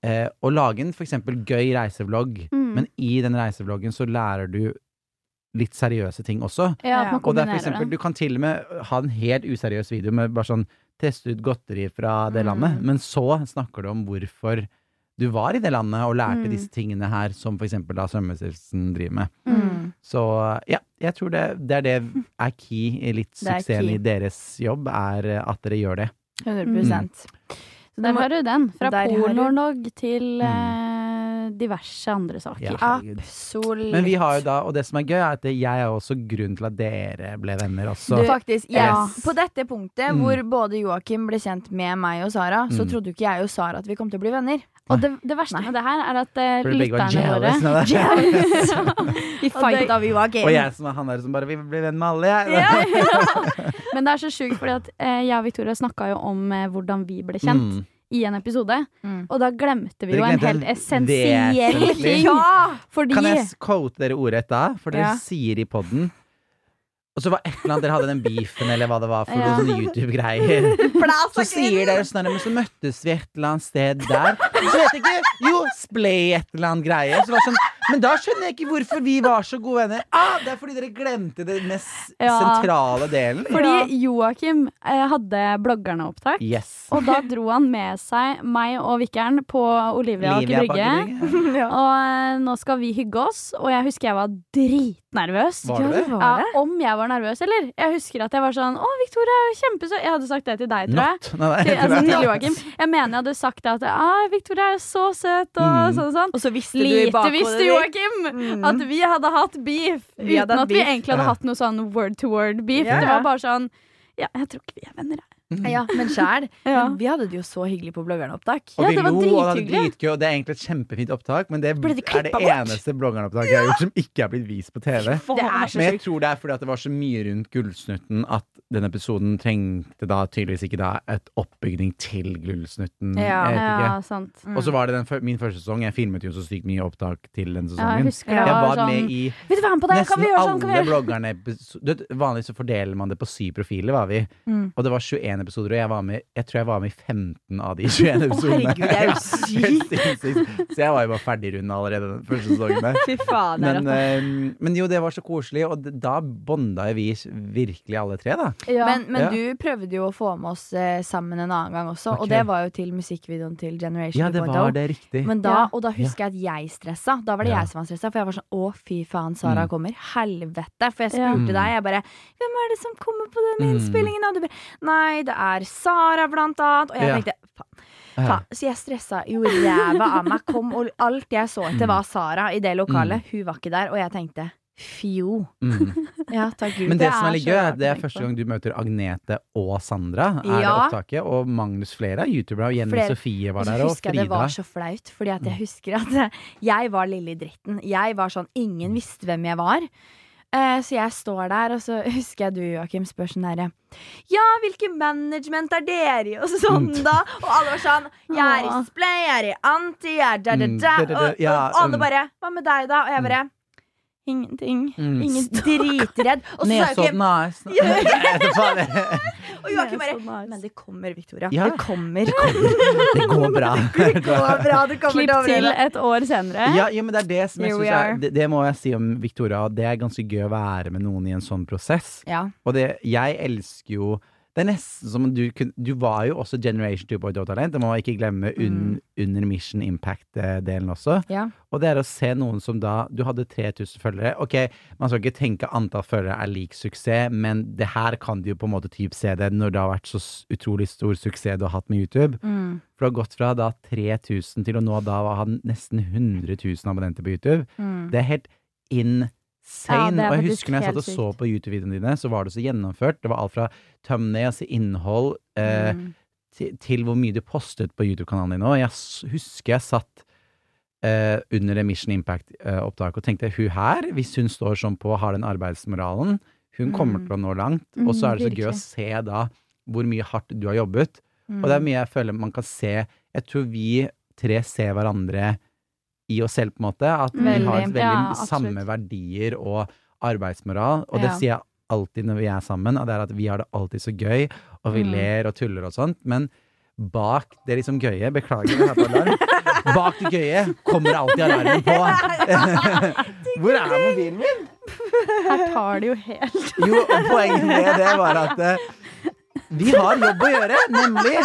eh, å lage en for eksempel gøy reisevlogg. Mm. Men i den reisevloggen så lærer du litt seriøse ting også. Ja, at man Og det er for eksempel, du kan til og med ha en helt useriøs video med bare sånn teste ut godteri fra det Mm. landet, men så snakker du om hvorfor du var i det landet og lærte Mm. disse tingene her, som eksempel da Svømmestiftelsen driver med. Mm. Så ja, jeg tror det, det er det er key i litt suksessen key. i deres jobb, er at dere gjør det. 100% Så Der har du den. Fra pornolog til Mm. eh, diverse andre saker. Ja. Absolutt. Men vi har jo da, og det som er gøy, er at jeg er også grunn til at dere ble venner også. Du, faktisk, ja. Yes. På dette punktet Mm. hvor både Joakim ble kjent med meg og Sara, så Mm. trodde jo ikke jeg og Sara at vi kom til å bli venner. Og det, det verste med det her er at var lytterne våre jealous. Vi fighta vi Joakim. Og jeg som er han der som bare vil bli venn med alle, jeg. Ja, Men det er så sjukt, fordi at eh, jeg og Victoria snakka jo om uh, hvordan vi ble kjent Mm. i en episode. Mm. Og da glemte vi Dere jo en helt essensiell ting. Ja! Fordi Kan jeg quote dere ordrett da? For dere Ja. sier i podden Og så var et eller annet dere hadde den beefen, eller hva det var for Ja. noen YouTube-greier. Så sier dere sånn, men så møttes vi et eller annet sted der. Så vet jeg ikke, jo, splay et eller annet greie. Så var det sånn, men da skjønner jeg ikke hvorfor vi var så gode venner. Ah, det er fordi dere glemte den mest Ja. sentrale delen. Fordi Joakim eh, hadde bloggerneopptak. Yes. Og da dro han med seg meg og Vikkeren på Olivia Aker Brygge. Ja. Og eh, nå skal vi hygge oss, og jeg husker jeg var dritnervøs. Var du det? Ja, om jeg var nervøs, eller? Jeg husker at jeg var sånn Å, Victoria er kjempesøt. Jeg hadde sagt det til deg, tror jeg. Not. Nei, nei, Til, altså, til. Joakim. Jeg mener jeg hadde sagt det at Å, Victoria er så søt, og Mm. sånn og sånn. Og så visste du i Lite bakhodet visste. Joakim Mm. at vi hadde hatt beef. Vi hadde uten at at vi egentlig hadde Ja. hatt noe sånn word to word beef. Ja, Det var bare sånn Ja, jeg tror ikke vi er venner, jeg. Ja, men sjæl. Ja. Vi hadde det jo så hyggelig på bloggerneopptak. Og Ja, vi det var lo, og det var dritgøy, og det er egentlig et kjempefint opptak, men det det er det eneste bort? eneste bloggeropptaket jeg har gjort som ikke er blitt vist på TV. Det så Men jeg tror det er fordi at det var så mye rundt Gullsnutten at den episoden trengte da tydeligvis ikke da et oppbygning til Gullsnutten. Ja. jeg. Ja, sant. Mm. Og så var det den, min første sesong. Jeg filmet jo så sykt mye opptak til den Ja, jeg sesongen. husker jeg var sånn med i Vil du være med på det? Kan nesten vi gjøre sånn? Kan vi alle bloggerne. Vanligvis så fordeler man det på syv profiler, var vi. Mm. Og det var 21 episoder, og jeg var med Jeg tror jeg var med i 15 av de 21 Å, episodene. herregud, det er jo Helt. Så jeg var jo bare ferdigrunda allerede den første sesongen der. Fy faen. Men, eh, men jo, det var så koselig, og da bonda vi virkelig alle tre, da. Ja. Men, men Ja. du prøvde jo å få med oss uh, sammen en annen gang også, okay. og det var jo til musikkvideoen til Generation Ja, det 2.0. var det riktig. Men da, Og da husker jeg at jeg stressa. Da var det Ja. jeg som var stressa, for jeg var sånn å, fy faen, Sara Mm. kommer. Helvete. For jeg spurte Mm. deg, jeg bare Hvem er det som kommer på den Mm. innspillingen? Og du bare Nei, det er Sara, blant annet. Og jeg Ja. tenkte faen. Ja. Så jeg stressa jo ræva av meg. Kom, og alt jeg så etter, var Sara i det lokalet. Hun var ikke der, og jeg tenkte fjo. Mm. Ja, takk Gud. Men det, Det som er litt gøy, det er første gang du møter Agnete og Sandra. Er Ja. det opptaket Og Magnus flere er youtubere, og Jenny Flere. Sofie var der, og husker jeg det var så flaut, fordi jeg husker at jeg var lille i dritten. Jeg var sånn, Ingen visste hvem jeg var. Eh, så jeg står der, og så husker jeg du, Joakim, spør sånn herre Ja, hvilken management er dere i? Og sånn, Mm. da. Og alle var sånn Jeg er i. Splay, jeg er i Anti, jeg er da, da, Mm. Og, og alle mm. bare Hva med deg, da? Og jeg bare Ingenting. Mm. Ingen dritredd. Og så Nesodden AS. Og Joakim bare Men det kommer, Victoria. Ja. Det kommer. Det går bra. Det går bra. Det kommer Klipp til til et år senere. Ja, ja, men det er det som jeg syns er det, det må jeg si om Victoria. Det er ganske gøy å være med noen i en sånn prosess. Ja. Og det, jeg elsker jo Det er nesten som om du kunne Du var jo også Generation 2.0-talent. Det må man ikke glemme un, under Mission Impact-delen også. ja. Og det er å se noen som da Du hadde 3000 følgere. Ok, man skal ikke tenke antall følgere er lik suksess, men det her kan du jo på en måte typ se det når det har vært så utrolig stor suksess du har hatt med YouTube. Mm. For det har gått fra da 3000 til å nå da ha nesten 100 000 abonnenter på YouTube. Mm. Det er helt insane. Ja, og jeg husker når jeg satt og så på YouTube-videoene dine, så var det så gjennomført. Det var alt fra thumbnails til innhold eh, Mm. til, til hvor mye du postet på YouTube-kanalen din Og Jeg husker jeg satt eh, under det Mission Impact-opptaket og tenkte hun her, hvis hun står sånn på, har den arbeidsmoralen, hun kommer Mm. til å nå langt. Mm, og så er det så gøy å se da hvor mye hardt du har jobbet. Mm. Og det er mye jeg føler man kan se Jeg tror vi tre ser hverandre i oss selv, på en måte. At vi har Veldig. veldig Ja, samme verdier og arbeidsmoral. Og det sier jeg alltid når vi er sammen, og det er at vi har det alltid så gøy, og vi Mm. ler og tuller og sånt. Men bak det liksom gøye Beklager, jeg har på alarm. Bak det gøye kommer alltid alarmen på. Hvor er mobilen min? Her tar det jo helt Jo, og poenget med det var at eh, vi har jobb å gjøre, nemlig.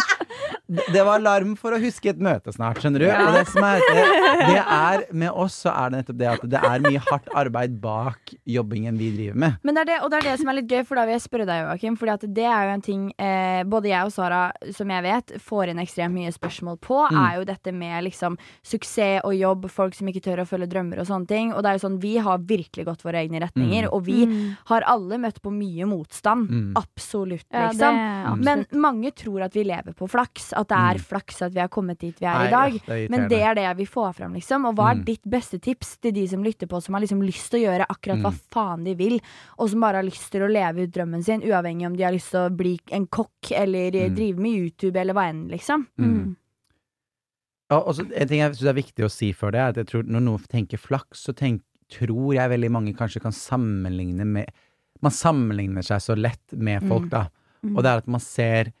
Det var alarm for å huske et møte snart, skjønner du. Og det som er det, det er med oss, så er det nettopp det at det er mye hardt arbeid bak jobbingen vi driver med. Men det er det, og det er det som er litt gøy, for da vil jeg spørre deg, Joakim. Fordi det er jo en ting eh, både jeg og Sara, som jeg vet, får inn ekstremt mye spørsmål på, Mm. er jo dette med liksom suksess og jobb, folk som ikke tør å følge drømmer og sånne ting. Og det er jo sånn, vi har virkelig gått våre egne retninger, Mm. og vi har alle møtt på mye motstand. Mm. Absolutt, Ja, det liksom. absolutt. Men mange tror at vi lever på flaks. At det er Mm. flaks at vi har kommet dit vi er Nei, i dag. det er Men det er det jeg vil få fram, liksom. Og hva er Mm. ditt beste tips til de som lytter på, som har liksom lyst til å gjøre akkurat hva Mm. faen de vil, og som bare har lyst til å leve ut drømmen sin, uavhengig om de har lyst til å bli en kokk eller drive med YouTube eller hva enn, liksom. Mm. Og og en ting jeg syns er viktig å si før det, er at jeg tror når noen tenker flaks, så tenk, tror jeg veldig mange kanskje kan sammenligne med Man sammenligner seg så lett med folk, da. Mm. Og det er at man ser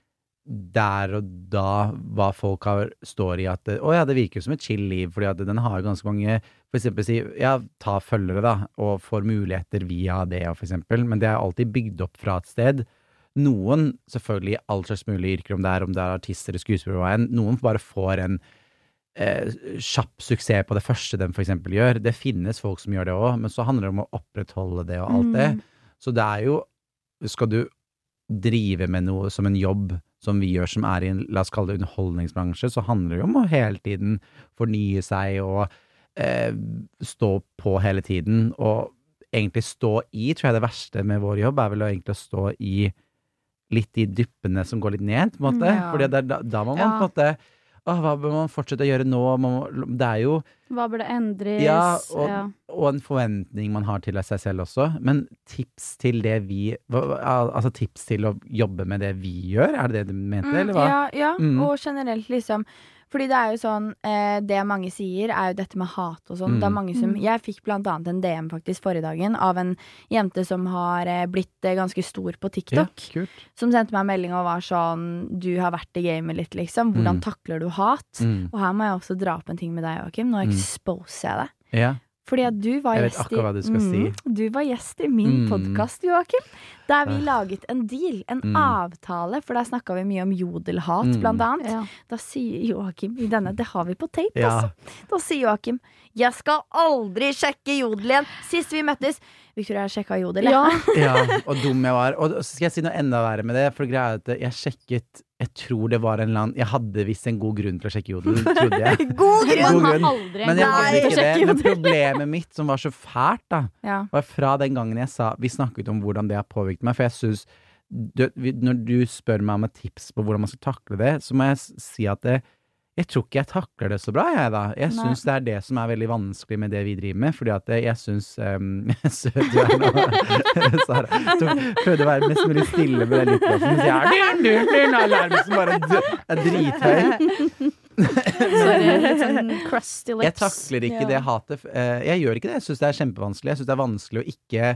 der og da hva folk har, står i at Å ja, det virker som et chill liv, fordi at den har ganske mange For eksempel si ja, ta følgere, da, og får muligheter via det, for eksempel. Men det er alltid bygd opp fra et sted. Noen, selvfølgelig i all slags mulige yrker, om det er, om det er artister eller skuespillere, hva enn, noen bare får en eh, kjapp suksess på det første de for eksempel gjør. Det finnes folk som gjør det òg, men så handler det om å opprettholde det og alt det. Så det er jo Skal du drive med noe som en jobb som vi gjør, som er i en, la oss kalle det underholdningsbransje, så handler det jo om å hele tiden fornye seg og eh, stå på hele tiden. Og egentlig stå i, tror jeg det verste med vår jobb er vel å egentlig å stå i litt de dyppene som går litt ned, på en måte. Ja. Fordi er da, da må man Ja. på en måte Åh, hva bør man fortsette å gjøre nå? Man det er jo Hva burde endres? Ja, og, Ja. og en forventning man har til seg selv også. Men tips til det vi Altså tips til å jobbe med det vi gjør, er det det du mente, eller hva? Ja, ja. Mm. og generelt, liksom. Fordi det er jo sånn eh, Det mange sier, er jo dette med hat og sånn. Mm. Det er mange som Mm. Jeg fikk blant annet en DM faktisk forrige dagen av en jente som har eh, blitt eh, ganske stor på Ja, TikTok. kult. Som sendte meg en melding og var sånn Du har vært i gamet litt, liksom. Hvordan Mm. takler du hat? Mm. Og her må jeg også dra opp en ting med deg, Joakim. Nå Mm. exposer jeg deg. Ja. Fordi at du var Jeg vet gjest akkurat hva du skal Mm, Du var gjest i min Mm. podkast, Joakim. Der vi laget en deal, en Mm. avtale. For der snakka vi mye om jodelhat, Mm. blant annet. Ja. Da sier Joakim i denne Det har vi på tape, Ja. altså. Da sier Joakim 'Jeg skal aldri sjekke jodel igjen'. Sist vi møttes Victoria, jeg sjekka jodel, jeg. Ja. ja, og dum jeg var. Og så skal jeg si noe enda verre med det, for greia er at jeg sjekket Jeg tror det var en annen Jeg hadde visst en god grunn til å sjekke jodel, trodde jeg. God grunn! God grunn. aldri Men jeg hadde ikke det. Men problemet mitt, som var så fælt, da, Ja. var fra den gangen jeg sa Vi snakket om hvordan det har påvirket meg, for jeg syns Når du spør meg om et tips på hvordan man skal takle det, så må jeg si at det, jeg tror ikke jeg takler det så bra, jeg, da. Jeg syns det er det som er veldig vanskelig med det vi driver med, fordi at jeg syns um, Søt du og Sara. Prøvde å være mest mulig stille med den lydplassen, mens jeg er dun, alarmen som bare er drithøy. Sånn crusty lips. Jeg takler ikke Ja. det hatet. Eh, Jeg gjør ikke det. Jeg syns det er kjempevanskelig. Jeg syns det er vanskelig å ikke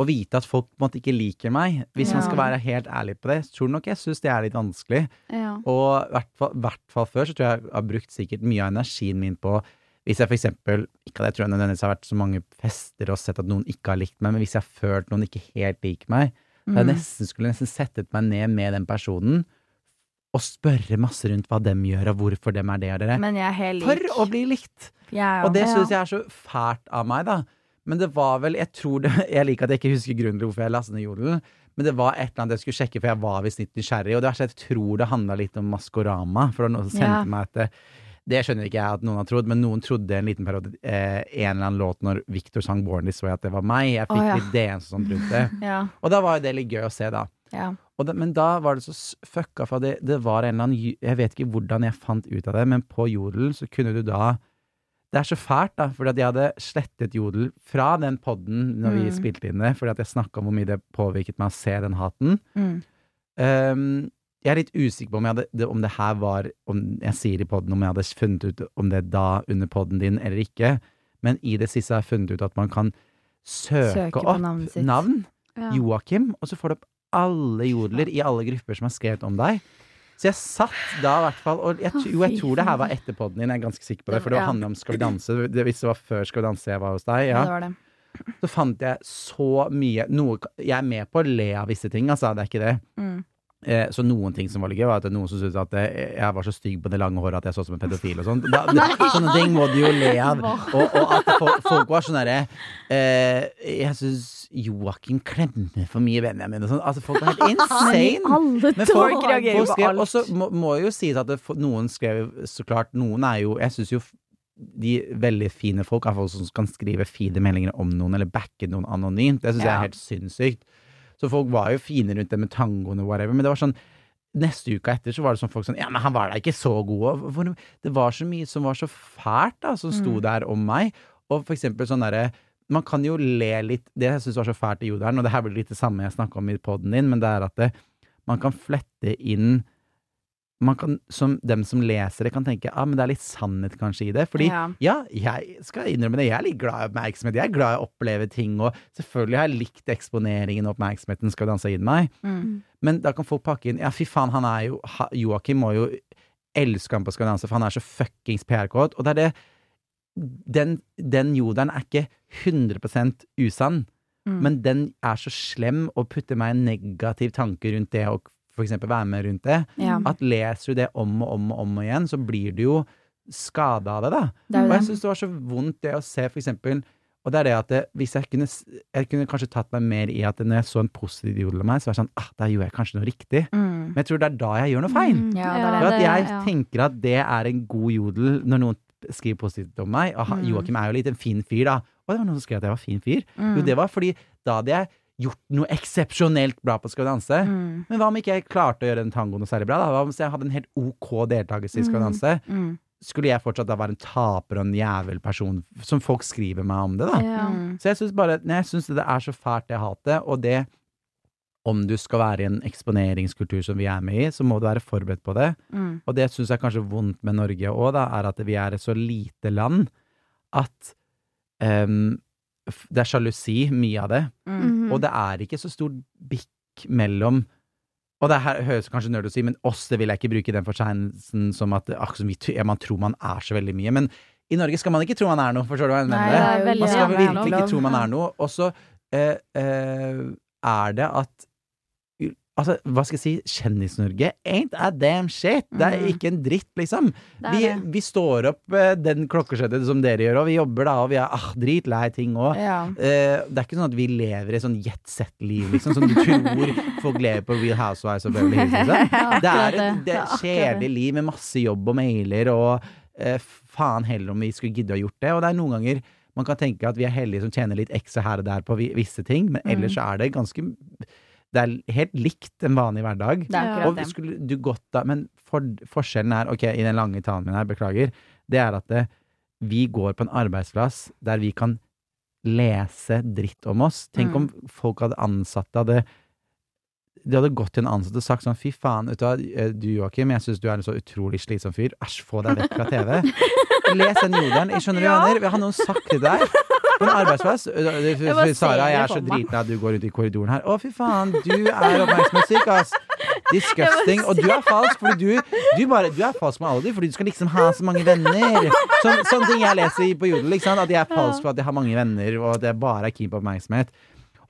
å vite at folk på en måte ikke liker meg. Hvis man skal være helt ærlig på det, så tror nok jeg syns det er litt vanskelig. Ja. Og i hvert hvert fall før så tror jeg jeg har brukt sikkert mye av energien min på hvis jeg for eksempel Ikke at jeg tror jeg nødvendigvis har vært så mange fester og sett at noen ikke har likt meg, men hvis jeg har følt noen ikke helt liker meg, så jeg Mm. nesten skulle nesten settet meg ned med den personen og spørre masse rundt hva dem gjør, og hvorfor dem er det og er lik. For å bli likt! Er Og det syns jeg er så fælt av meg, da. Men det var vel Jeg tror det Jeg liker at jeg ikke husker grunnen til hvorfor jeg lastet ned jodelen. Men det var et eller annet jeg skulle sjekke, for jeg var visst litt nysgjerrig. Og det verste jeg tror det handla litt om Maskorama. For det var noen som sendte Ja. meg at det, det skjønner ikke jeg at noen har trodd, men noen trodde en liten periode eh, en eller annen låt når Victor sang Born This Way, at det var meg. Jeg fikk oh, ja. litt det sånt rundt det. Ja, Og da var jo det litt gøy å se, da. ja. Og det, men da var det så fucka, for det, det var en eller annen Jeg vet ikke hvordan jeg fant ut av det, men på Jodel så kunne du da Det er så fælt, da, fordi at jeg hadde slettet Jodel fra den podden når vi Mm. spilte inn det, fordi at jeg snakka om hvor mye det påvirket meg å se den haten. Mm. Um, Jeg er litt usikker på om, hadde, om det her var Om jeg sier i poden om jeg hadde funnet ut om det da under poden din eller ikke. Men i det siste har jeg funnet ut at man kan søke, Søke opp navnet navn. Ja. Joakim, og så får du opp alle jodler i alle grupper som har skrevet om deg. Så jeg satt da i hvert fall og jeg, Jo, jeg tror det her var etter podden din, jeg er ganske sikker på det. For det Ja. handla om Skal vi danse. Hvis det var før Skal vi danse jeg var hos deg, Ja, ja. det var det. Så fant jeg så mye noe, Jeg er med på å le av visse ting, altså. Det er ikke det. Mm. Eh, så noen ting som var litt gøy, var at er noen som syntes at eh, jeg var så stygg på det lange håret at jeg så ut som en pedofil og sånn. Sånne ting må du jo le av. Og, og at folk, var sånn derre eh, Jeg syns Joakim klemmer for mye Benjamin og sånn. Altså, folk var helt insane. Men Folk folk, reagerer jo på skrev, alt. Og så må, må jo sies at det, noen skrev så klart Noen er jo Jeg syns jo de veldig fine folk er folk som kan skrive fine meldinger om noen, eller backe noen anonymt. Det syns jeg er helt sinnssykt. Så folk var jo fine rundt det med tangoen og whatever, men det var sånn Neste uka etter så var det sånn folk sånn Ja, men han var da ikke så god. Og Det var så mye som var så fælt, da, som sto Mm. der om meg. Og for eksempel sånn derre Man kan jo le litt Det jeg syns var så fælt i jodelen, og det her blir litt det samme jeg snakka om i poden din, men det er at det, man kan flette inn kan, som Dem som leser det, kan tenke ja, men det er litt sannhet kanskje i det. Fordi Ja. ja, jeg skal innrømme det, jeg er litt glad i oppmerksomhet. Jeg er glad i å oppleve ting, og selvfølgelig har jeg likt eksponeringen og oppmerksomheten Skal danse inn meg. Mm. Men da kan folk pakke inn Ja, fy faen, han er jo Joakim må jo elske ham på Skal danse, for han er så fuckings PR-kåt. Og det er det Den, den jodelen er ikke 100 usann, Mm. men den er så slem og putter meg en negativ tanke rundt det å eksempel være med rundt det. Ja. At leser du det om og om og om igjen, så blir du jo skada av det, da. Det Og jeg det. syns det var så vondt det å se, eksempel Og det er det at det, hvis jeg kunne Jeg kunne kanskje tatt meg mer i at når jeg så en positiv jodel av meg, så var jeg sånn ah, da gjorde jeg kanskje noe riktig. Mm. Men jeg tror det er da jeg gjør noe feil. Mm, Ja, det For at jeg tenker at det er en god jodel når noen skriver positivt om meg. Og Mm. Joakim er jo litt en fin fyr, da. Og det var noen som skrev at jeg var fin fyr. Mm. Jo, det var fordi da hadde jeg gjort noe eksepsjonelt bra på Skal vi danse. Mm. Men hva om ikke jeg klarte å gjøre den tangoen noe særlig bra? da? Hva om jeg hadde en helt ok deltakelse i Skal vi Mm. danse? Mm. Skulle jeg fortsatt da være en taper og en jævel person, som folk skriver meg om det, da? Ja. Mm. Så jeg syns bare nei, jeg synes det er så fælt, det hatet. Og det Om du skal være i en eksponeringskultur som vi er med i, så må du være forberedt på det. Mm. Og det syns jeg er kanskje vondt med Norge òg, da, er at vi er et så lite land at f- det er sjalusi, mye av det. Mm. Mhm. Og det er ikke så stor bikk mellom Og det her høres kanskje nerd å si, men oss, det vil jeg ikke bruke den fortegnelsen som at ak, som vi, ja, man tror man er så veldig mye. Men i Norge skal man ikke tro man er noe, forstår du hva jeg mener? er Man skal virkelig ikke tro man er noe. Og så eh, eh, er det at Altså, hva skal jeg si? Kjendis-Norge ain't a damn shit! Det er Mhm. ikke en dritt, liksom. Vi, vi står opp eh, den klokkeslettet som dere gjør, og vi jobber da, og vi er ah, dritlei ting òg. Ja. Uh, det er ikke sånn at vi lever et sånn jetset-liv, liksom, som du tror folk lever på Real Housewives og Beverly Hills. Liksom. Det er et det er kjedelig liv med masse jobb og mailer, og uh, faen heller om vi skulle gidde å gjort det. Og det er noen ganger man kan tenke at vi er heldige som tjener litt ekstra her og der på visse ting, men ellers så er det ganske Det er helt likt en vanlig hverdag. Det er Og skulle du gått da Men for, forskjellen er, ok, i den lange talen min her, beklager, det er at det, vi går på en arbeidsplass der vi kan lese dritt om oss. Tenk Mm. om folk hadde ansatte hadde de hadde gått til en ansatt og sagt sånn Fy faen, vet du eh, du Joakim, jeg syns du er en så utrolig slitsom fyr. Æsj, få deg vekk fra TV. Les den jodelen. Jeg skjønner hva du. Har noen sagt til deg på en arbeidsplass øh, Jeg Sara, jeg er så meg. at du går rundt i korridoren her. Å, fy faen, du er oppmerksomhetssyk, ass. Disgusting. Og du er falsk, fordi du, du, bare, du er falsk med alder, fordi du skal liksom ha så mange venner. Så, sånne ting jeg leser på Jodel. Ikke sant? At jeg er falsk for at jeg har mange venner, og at jeg bare er keen på oppmerksomhet.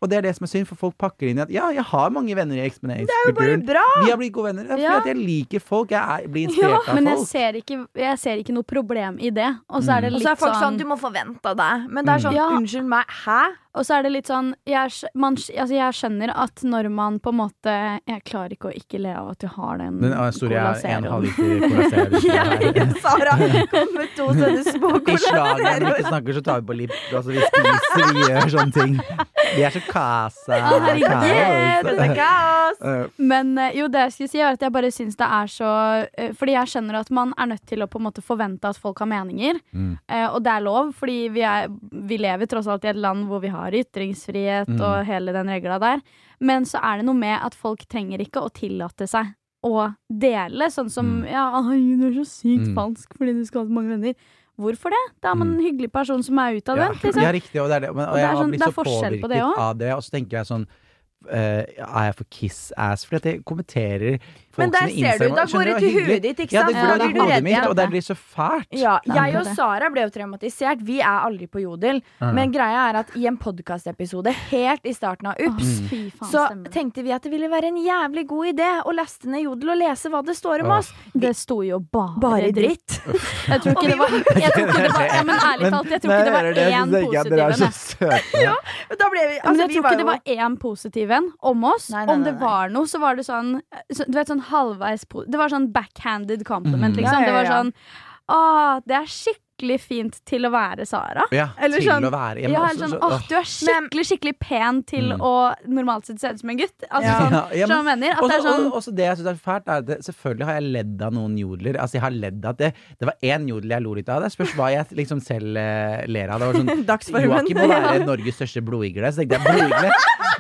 Og det er det som er synd, for folk pakker inn i at ja, jeg har mange venner i eksponeringskulturen. Bra! Vi har blitt gode venner. Fordi Ja. at jeg liker folk. Jeg er, blir Ja, inspirert av men jeg folk. ser, ikke, jeg ser ikke noe problem i det. Og så er det Mm. Og så er folk sånn sånn Du må forvente det. Men det er Mm. sånn Ja. Unnskyld meg, hæ? Og så er det litt sånn jeg, man, altså jeg skjønner at når man på en måte Jeg klarer ikke å ikke le av at du har den Den uh, sorry, jeg Cola er en halv liter Cola Sara kom med to sånne små I slaget når vi ikke snakker, så tar vi på lipp. Altså, vi spiser, vi gjør sånne ting. Vi er så casa. Kaos! Eh, Men eh, jo, det jeg skulle si er at jeg bare syns det er så eh, Fordi jeg skjønner at man er nødt til å på en måte forvente at folk har meninger. Mm. Og det er lov, fordi vi, er, vi lever tross alt i et land hvor vi har ytringsfrihet Mm. og hele den regla der. Men så er det noe med at folk trenger ikke å tillate seg å dele. Sånn som Mm. Ja, du er så sykt Mm. falsk fordi du skal ha så mange venner. Hvorfor det? Da er man en Mm. hyggelig person som er Ja, utadvendt. Liksom. ja, riktig. Og, det er det. Men, og, Og det jeg er har sånn- blitt så påvirket på det av det. Og så tenker jeg sånn Uh, er jeg for kiss-ass? Fordi at jeg kommenterer Men der ser du, da går det til huet ditt, ikke Ja, det går blir hodet mitt, og det blir så fælt. Ja, jeg og. Sara ble jo traumatisert. Vi er aldri på Jodel. Ja. Men greia er at i en podkastepisode helt i starten av Ups, fy så stemmer tenkte vi at det ville være en jævlig god idé å laste ned Jodel og lese hva det står om oss. Det sto jo bare, Bare dritt. Jeg tror ikke det var, jeg tror ikke det var ja, Men ærlig talt, jeg tror ikke det var én positiv en. Da ble vi, Ja, men altså, jeg tror ikke det var én positiv en om oss. Om det var noe, så var det sånn Du vet sånn halvveis Det var sånn backhanded compliment, Mhm. liksom. Det var sånn Å, det er skikkelig fint til å være Sara. Ja, Eller til sånn- å være ja, Ja, eller sånn, så- åh, du er skikkelig skikkelig pen til Mm. å normalt sett se ut som en gutt. Altså Ja. sånn, Ja, ja, mener? Det Også, er sånn og- også det jeg syns er fælt, er at selvfølgelig har jeg ledd av noen jodler. Altså, jeg har ledd av det. Det var én jodel jeg lo litt av. Det spørs hva jeg liksom selv uh, ler av. Det var sånn. Joakim må være Norges største blodigle. Så tenkte jeg blodigle.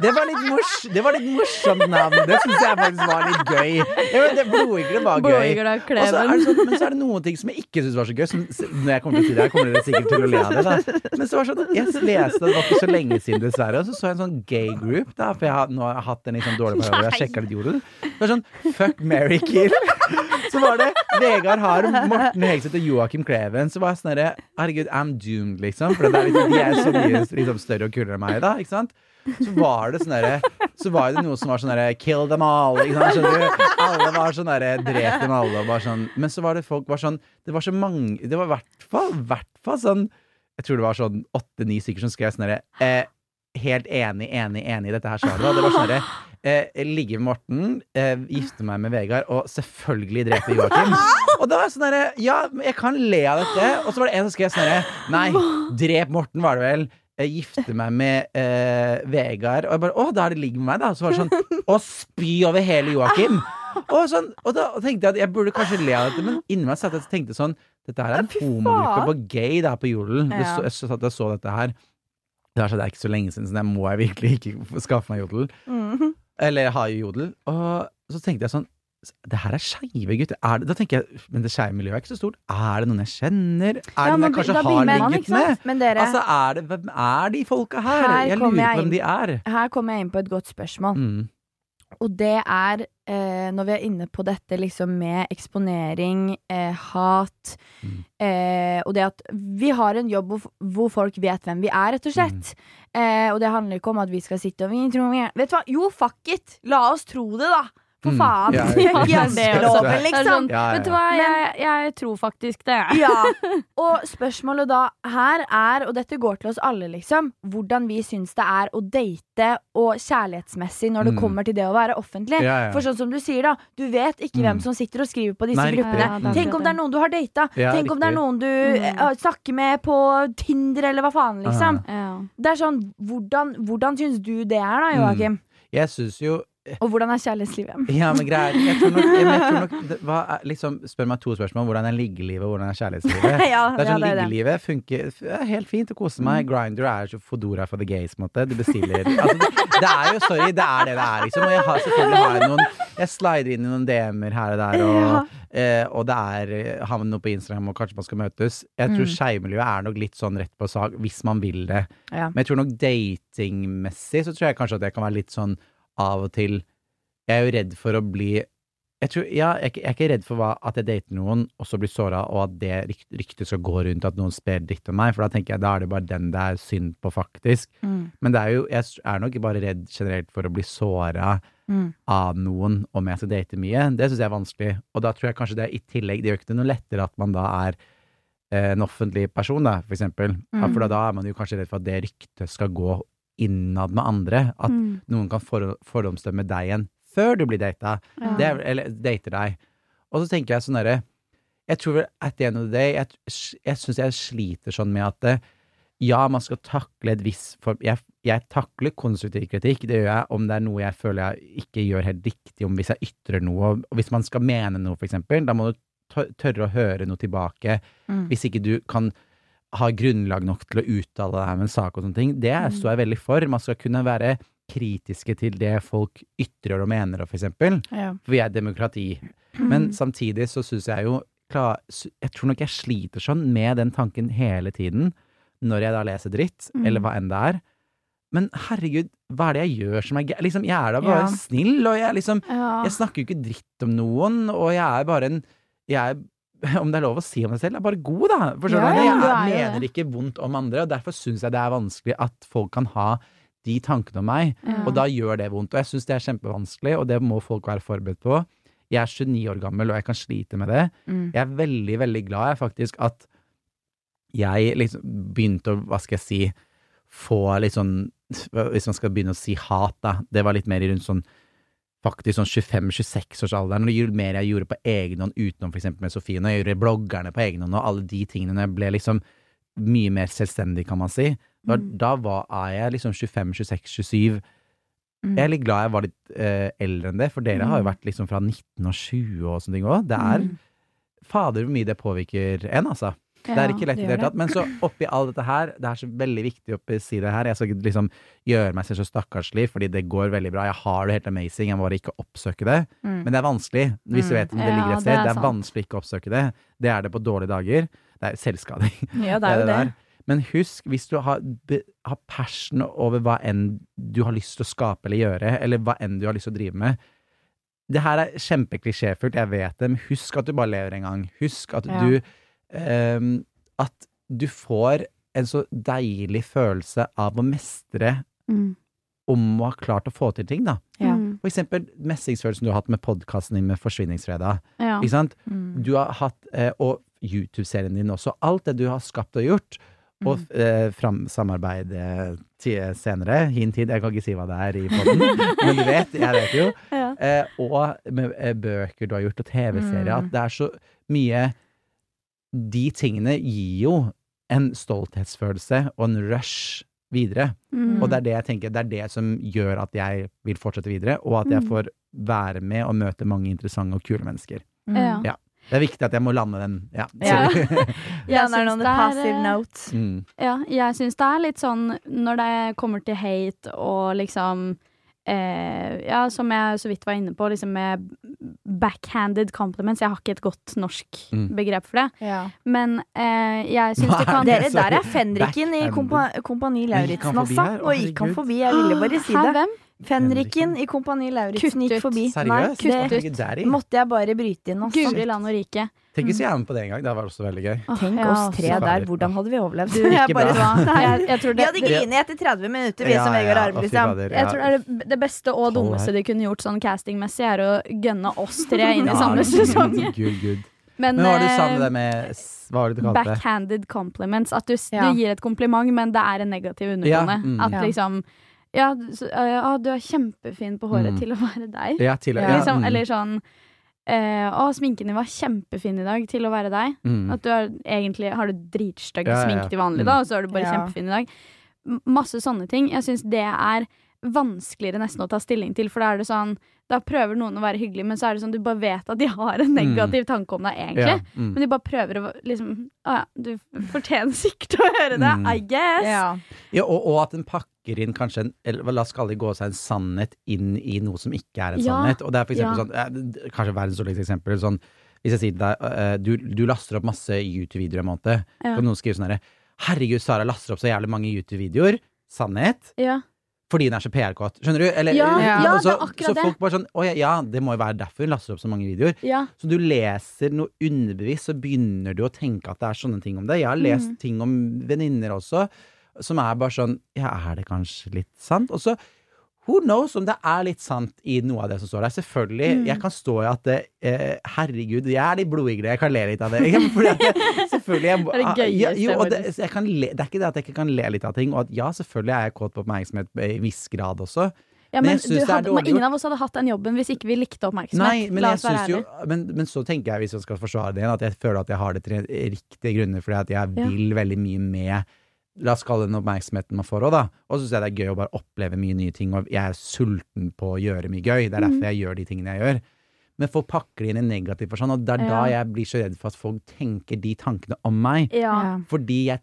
Det var litt, mors, det var litt morsomt navn. Det syns jeg faktisk var litt gøy. Ja, blodigle var gøy. Blodigle, så det sånn, men så er det noen ting som jeg ikke syns var så gøy. Som, når jeg kommer til å si det her, kommer dere sikkert til å le av det. Da. Men så var det sånn, jeg leste det var ikke så lenge siden, dessverre. Og så så jeg en sånn gay group, da, for jeg har, nå har jeg hatt en sånn dårlig periode. Jeg sjekka litt jorden. Det var sånn fuck, marry, kill. Så var det Vegard Harm, Morten Hegseth og Joakim Kleven. Så var jeg sånn herre Herregud, I'm doomed, liksom. For det er liksom, de er så mye liksom, større og kulere enn meg, da. Ikke sant? Så var det sånn Så var det noe som var sånn derre Kill them all. Alle var sånn derre Drep dem alle. Og bare sånn. Men så var det folk var sånn Det var så mange Det var i hvert fall, hvert fall sånn Jeg tror det var sånn åtte-ni stykker som skrev sånn derre eh, Helt enig, enig, enig i dette her. Og det var sånn derre eh, Ligge med Morten, eh, gifte meg med Vegard, og selvfølgelig drepe Joakim. Og da var jeg sånn derre Ja, jeg kan le av dette. Og så var det en som skrev sånn herre Nei, drep Morten, var det vel. Gifte meg med eh, Vegard. Og jeg bare Å, da er det ligg med meg, da. Så var det sånn Å spy over hele Joakim. Og, sånn, og da tenkte jeg at jeg burde kanskje le av dette, men inni meg satt jeg og tenkte sånn Dette her er en homogruppe på gay da på Jodel. Ja. så- Jeg satt og så dette her. Det det er ikke så lenge siden, så det må jeg virkelig ikke skaffe meg Jodel. Mhm. Eller jeg har jo Jodel. Og så tenkte jeg sånn Det her er skeive gutter. Er det, da tenker jeg, Men det skeive miljøet er ikke så stort. Er det noen jeg kjenner? Er det Ja, noen jeg kanskje har ligget med? Dere, Altså, er det, Hvem er de folka her? Her jeg lurer jeg på hvem de er. her kommer jeg inn på et godt spørsmål. Mm. Og det er, eh, når vi er inne på dette liksom med eksponering, eh, hat Mm. eh, Og det at vi har en jobb hvor, hvor folk vet hvem vi er, rett og slett. Mm. Eh, og det handler ikke om at vi skal sitte og vi tror vi er Vet du hva? Jo, fuck it! La oss tro det, da! For Mm. faen! Ja, ja, ja. janteloven, liksom. sånn, Ja, ja, Vet du hva, jeg, jeg tror faktisk det. Ja, og spørsmålet da her er, og dette går til oss alle, liksom, hvordan vi syns det er å date og kjærlighetsmessig når det Mm. kommer til det å være offentlig. Ja, ja. For sånn som du sier, da, du vet ikke Mm. hvem som sitter og skriver på disse Nei, gruppene. Tenk om det er noen du har data. Ja, Tenk om det er noen du Mm. eh, snakker med på Tinder, eller hva faen, liksom. Ja. Det er sånn, hvordan, hvordan syns du det er, da, Joakim? Jeg syns jo Og hvordan er kjærlighetslivet? Ja, men greier. Jeg tror nok, jeg, jeg tror nok det, hva er, liksom, Spør meg to spørsmål. Hvordan er liggelivet, og hvordan er kjærlighetslivet? ja, Det er sånn, ja, det. Liggelivet funker er helt fint å kose meg. Grinder er så Fodora for the gays, måte. Du bestiller altså, det, det er jo, sorry, det er det det er, liksom. Og jeg har selvfølgelig har noen Jeg slider inn i noen DM-er her og der, og, eh, og det er eh, Har man noe på Instagram, og kanskje man skal møtes. Jeg tror Mm. skeivmiljøet er nok litt sånn rett på sak, hvis man vil det. Ja. Men jeg tror nok datingmessig så tror jeg kanskje at det kan være litt sånn av og til Jeg er jo redd for å bli jeg, tror, ja, jeg, er jeg er ikke redd for hva, at jeg dater noen, og så blir såra, og at det rykt, ryktet skal gå rundt at noen sprer dritt om meg, for da tenker jeg da er det bare den det er synd på, faktisk. Mm. Men det er jo, jeg er nok bare redd generelt for å bli såra Mm. av noen om jeg skal date mye. Det syns jeg er vanskelig. Og da tror jeg kanskje det i tillegg Det gjør ikke det noe lettere at man da er eh, en offentlig person, da, for eksempel. Mm. for da, da er man jo kanskje redd for at det ryktet skal gå innad med andre. At Mm. noen kan for, fordomsdømme deg igjen før du blir data. Ja. Det er, eller dater deg. Og så tenker jeg sånn herre Jeg tror vel at the end of the day Jeg, jeg syns jeg sliter sånn med at eh, ja, man skal takle et visst form jeg, jeg takler konstruktiv kritikk, det gjør jeg om det er noe jeg føler jeg ikke gjør helt riktig, om hvis jeg ytrer noe, og hvis man skal mene noe, for eksempel, da må du tørre å høre noe tilbake, Mm. hvis ikke du kan ha grunnlag nok til å uttale deg med en sak og sånne ting. Det Mm. står jeg veldig for. Man skal kunne være kritiske til det folk ytrer og mener, for eksempel. Ja. For vi er demokrati. Men samtidig så syns jeg jo klar, Jeg tror nok jeg sliter sånn med den tanken hele tiden, når jeg da leser dritt, Mm. eller hva enn det er. Men herregud, hva er det jeg gjør som er gærent? Liksom, jeg er da bare Ja. snill, og jeg liksom Ja. Jeg snakker jo ikke dritt om noen, og jeg er bare en jeg er, Om det er lov å si om deg selv, er bare god, da. Forstår Ja, du? jeg er mener ikke vondt om andre, og derfor syns jeg det er vanskelig at folk kan ha de tankene om meg, Ja. og da gjør det vondt. Og jeg syns det er kjempevanskelig, og det må folk være forberedt på. Jeg er 29 år gammel, og jeg kan slite med det. Mm. Jeg er veldig, veldig glad jeg faktisk at jeg liksom begynte å, hva skal jeg si, få litt sånn Hvis man skal begynne å si hat, da. Det var litt mer rundt sånn faktisk sånn 25-26-årsalderen, jo mer jeg gjorde på egen hånd utenom eksempel med Sofie, når jeg gjorde bloggerne på egen hånd og alle de tingene, når jeg ble liksom mye mer selvstendig, kan man si, da, da var, er jeg liksom 25-26-27. Mm. Jeg er litt glad jeg var litt eh, eldre enn det, for dere har jo vært liksom fra 19 og 20 og sånne ting òg. Det er Mm. fader hvor mye det påvirker en, altså. Det er ikke lett i det det hele tatt. Men så oppi alt dette her, det er så veldig viktig å si det her. Jeg skal ikke liksom gjøre meg selv så stakkarslig, fordi det går veldig bra. Jeg har det helt amazing, jeg må bare ikke oppsøke det. Mm. Men det er vanskelig, hvis du Mm. vet om det ligger et sted. Det er vanskelig vanskelig å ikke oppsøke det. Det er det på dårlige dager. Det er selvskading. Ja, det er jo det. der. Men husk, hvis du har, har passion over hva enn du har lyst til å skape eller gjøre, eller hva enn du har lyst til å drive med Det her er kjempeklisjéfullt, jeg vet det, men husk at du bare lever en gang. Husk at Ja. du ehm, At du får en så deilig følelse av å mestre Mm. om å ha klart å få til ting, da. Ja. Mm. For eksempel mestringsfølelsen du har hatt med podkasten din med Forsvinningsfredag. Ja. Ikke sant? Mm. Du har hatt, eh, og YouTube-serien din også, alt det du har skapt og gjort, og Mm. eh, fram, samarbeid senere, hin tid, jeg kan ikke si hva det er i podden, men du vet, jeg vet jo, Ja. eh, og med eh, bøker du har gjort, og TV-serier, Mm. at det er så mye De tingene gir jo en stolthetsfølelse og en rush videre. Mm. Og det er det jeg tenker, det er det som gjør at jeg vil fortsette videre, og at jeg Mm. får være med og møte mange interessante og kule mennesker. Mm. Ja. Ja. Det er viktig at jeg må lande den. Ja. Ja. sorry. Ja, Jeg syns det er, passive eh, mm. Ja, jeg syns det er litt sånn når det kommer til hate og liksom eh, Ja, som jeg så vidt var inne på, liksom med backhanded compliments. Jeg har ikke et godt norsk Mm. begrep for det. Ja. Men eh, jeg syns det kan? Dere, der er fenriken i kompa Kompani Lauritzen, altså. Og gikk han forbi, jeg ville bare si det. hvem? Fenriken i Kompani Lauritzen gikk forbi. Seriøst? Nei, kutt ut. det måtte jeg bare bryte inn, altså. Guri land og rike. Tenk hvis jeg er med på det en gang. Det var også veldig gøy. Åh, Tenk ja, oss tre der, hvordan hadde vi overlevd? Du, jeg bare, bra. jeg, jeg tror Vi hadde det, grinet etter 30 minutter, vi Ja, som Vegard ja, Arve, liksom. jeg tror det, er det, det beste og dummeste de kunne gjort sånn castingmessig, er å gønne oss tre inn i Ja, samme sesong. Good, good. Men, Men hva var det du sa eh, med det med Hva var det du kalte backhanded compliments. At du, Ja. du gir et kompliment, men det er en negativ undertone. Ja, mm. At liksom ja, du- så, ja, du er kjempefin på håret Mm. til å være deg. Ja, til, Ja. ja, Liksom, mm, Eller sånn eh, Å, sminken din var kjempefin i dag til å være deg. mm. At du er, egentlig har du dritstygg Ja, ja. til vanlig, Mm. da, og så er du bare Ja. kjempefin i dag. M- Masse sånne ting. Jeg syns det er vanskeligere nesten å ta stilling til, for da er det sånn Da prøver noen å være hyggelig, men så er det sånn du bare vet at de har en negativ tanke om deg, egentlig. ja, mm. Men de bare prøver å liksom Å ja, du fortjener sikkert å høre det, Mm. I guess. Ja. Ja, og, og at den pakker inn kanskje en eller La oss kalle det gå seg en sannhet inn i noe som ikke er en Ja, sannhet. Og det er for eksempel ja. sånn Kanskje verdens dårligste eksempel. Sånn, hvis jeg sier til deg du, du laster opp masse YouTube-videoer en måned, Ja. og noen skriver sånn herre Herregud, Sara laster opp så jævlig mange YouTube-videoer. Sannhet. Ja. Fordi hun er så PR-kåt. Skjønner du? Eller, Ja, ja, så, det er akkurat så folk bare sånn Å ja, ja, det må jo være derfor hun laster opp så mange videoer. ja. Så du leser noe underbevisst, så begynner du å tenke at det er sånne ting om det. Jeg har lest Mm. ting om venninner også, som er bare sånn Ja, er det kanskje litt sant? Og så Who knows om det er litt sant i noe av det som står der. Selvfølgelig. Mm. Jeg kan stå i at det, eh, Herregud, jeg er litt blodigre, jeg kan le litt av det. Ja, at det selvfølgelig jeg, Det er det gøyeste ja, jo, det, jeg kan le, det er ikke det at jeg ikke kan le litt av ting, og at ja, selvfølgelig er jeg kåt på oppmerksomhet i viss grad også. Ja, Men men du hadde, ingen av oss hadde hatt den jobben hvis ikke vi likte oppmerksomhet. Nei, men, La jeg oss være jo, men, men så tenker jeg, hvis jeg skal forsvare det igjen, at jeg føler at jeg har det til riktige grunner, fordi at jeg Ja. vil veldig mye med La oss kalle den oppmerksomheten man får òg, da. Og så syns jeg det er gøy å bare oppleve mye nye ting, og jeg er sulten på å gjøre mye gøy. Det er Mm. derfor jeg gjør de tingene jeg gjør. Men folk pakker det inn i negativ forstand, og det er da jeg blir så redd for at folk tenker de tankene om meg. Ja. Ja. Fordi jeg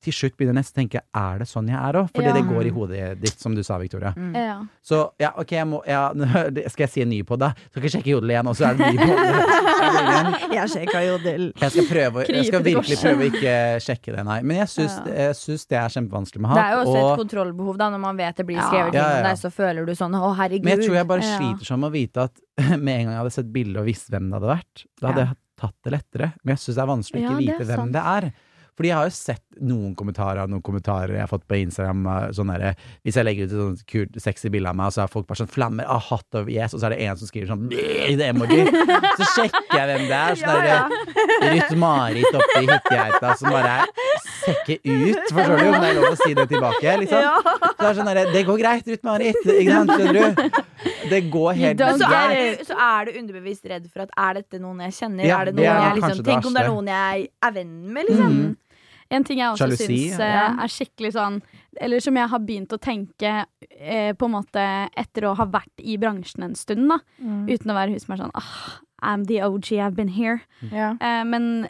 til slutt begynner jeg nesten å tenke er det sånn jeg er òg? Fordi Ja. det går i hodet ditt, som du sa, Victoria. Mm. Ja. Så ja, ok, jeg må ja, Skal jeg si en ny på det? Skal ikke sjekke jodel igjen, og så er det ny på det. Jeg sjekka jodel. Jeg skal, prøve, jeg skal virkelig prøve å ikke sjekke det, nei. Men jeg syns, Ja. det er kjempevanskelig med Det er jo også et kontrollbehov, da, når man vet det blir skrevet Ja, ja, deg, så føler du sånn å, herregud. Men jeg tror jeg bare Ja. sliter sånn med å vite at med en gang jeg hadde sett bildet og visst hvem det hadde vært, da hadde jeg tatt det lettere. Men jeg syns det er vanskelig å ikke vite hvem sant. det er. Fordi jeg har jo sett noen kommentarer noen kommentarer jeg har fått på Instagram. eh, Sånn der, hvis jeg legger ut et sånt kult, sexy bilde av meg, og så er folk bare sånn flammer av hot of yes, og så er det en som skriver sånn i det emoji. Så sjekker jeg hvem det er. Sånn Ja, ja. Ruth-Marit oppi hyttegeita som bare ser ikke ut. Forstår du? Om det er lov å si det tilbake, liksom. Så det er sånn derre Det går greit, Ruth-Marit. Ikke sant? Skjønner du? Det går helt greit. Men så er, du, så er du underbevisst redd for at er dette noen jeg kjenner? Ja, er det det noen er jeg liksom, Tenk om det er noen jeg er venn med, liksom. Mm. En ting jeg også synes syns ja. eh, er skikkelig sånn Eller som jeg har begynt å tenke eh, på en måte etter å ha vært i bransjen en stund, da. Mm. Uten å være hun som er sånn ah, I'm the OG, I've been here. Ja. Eh, men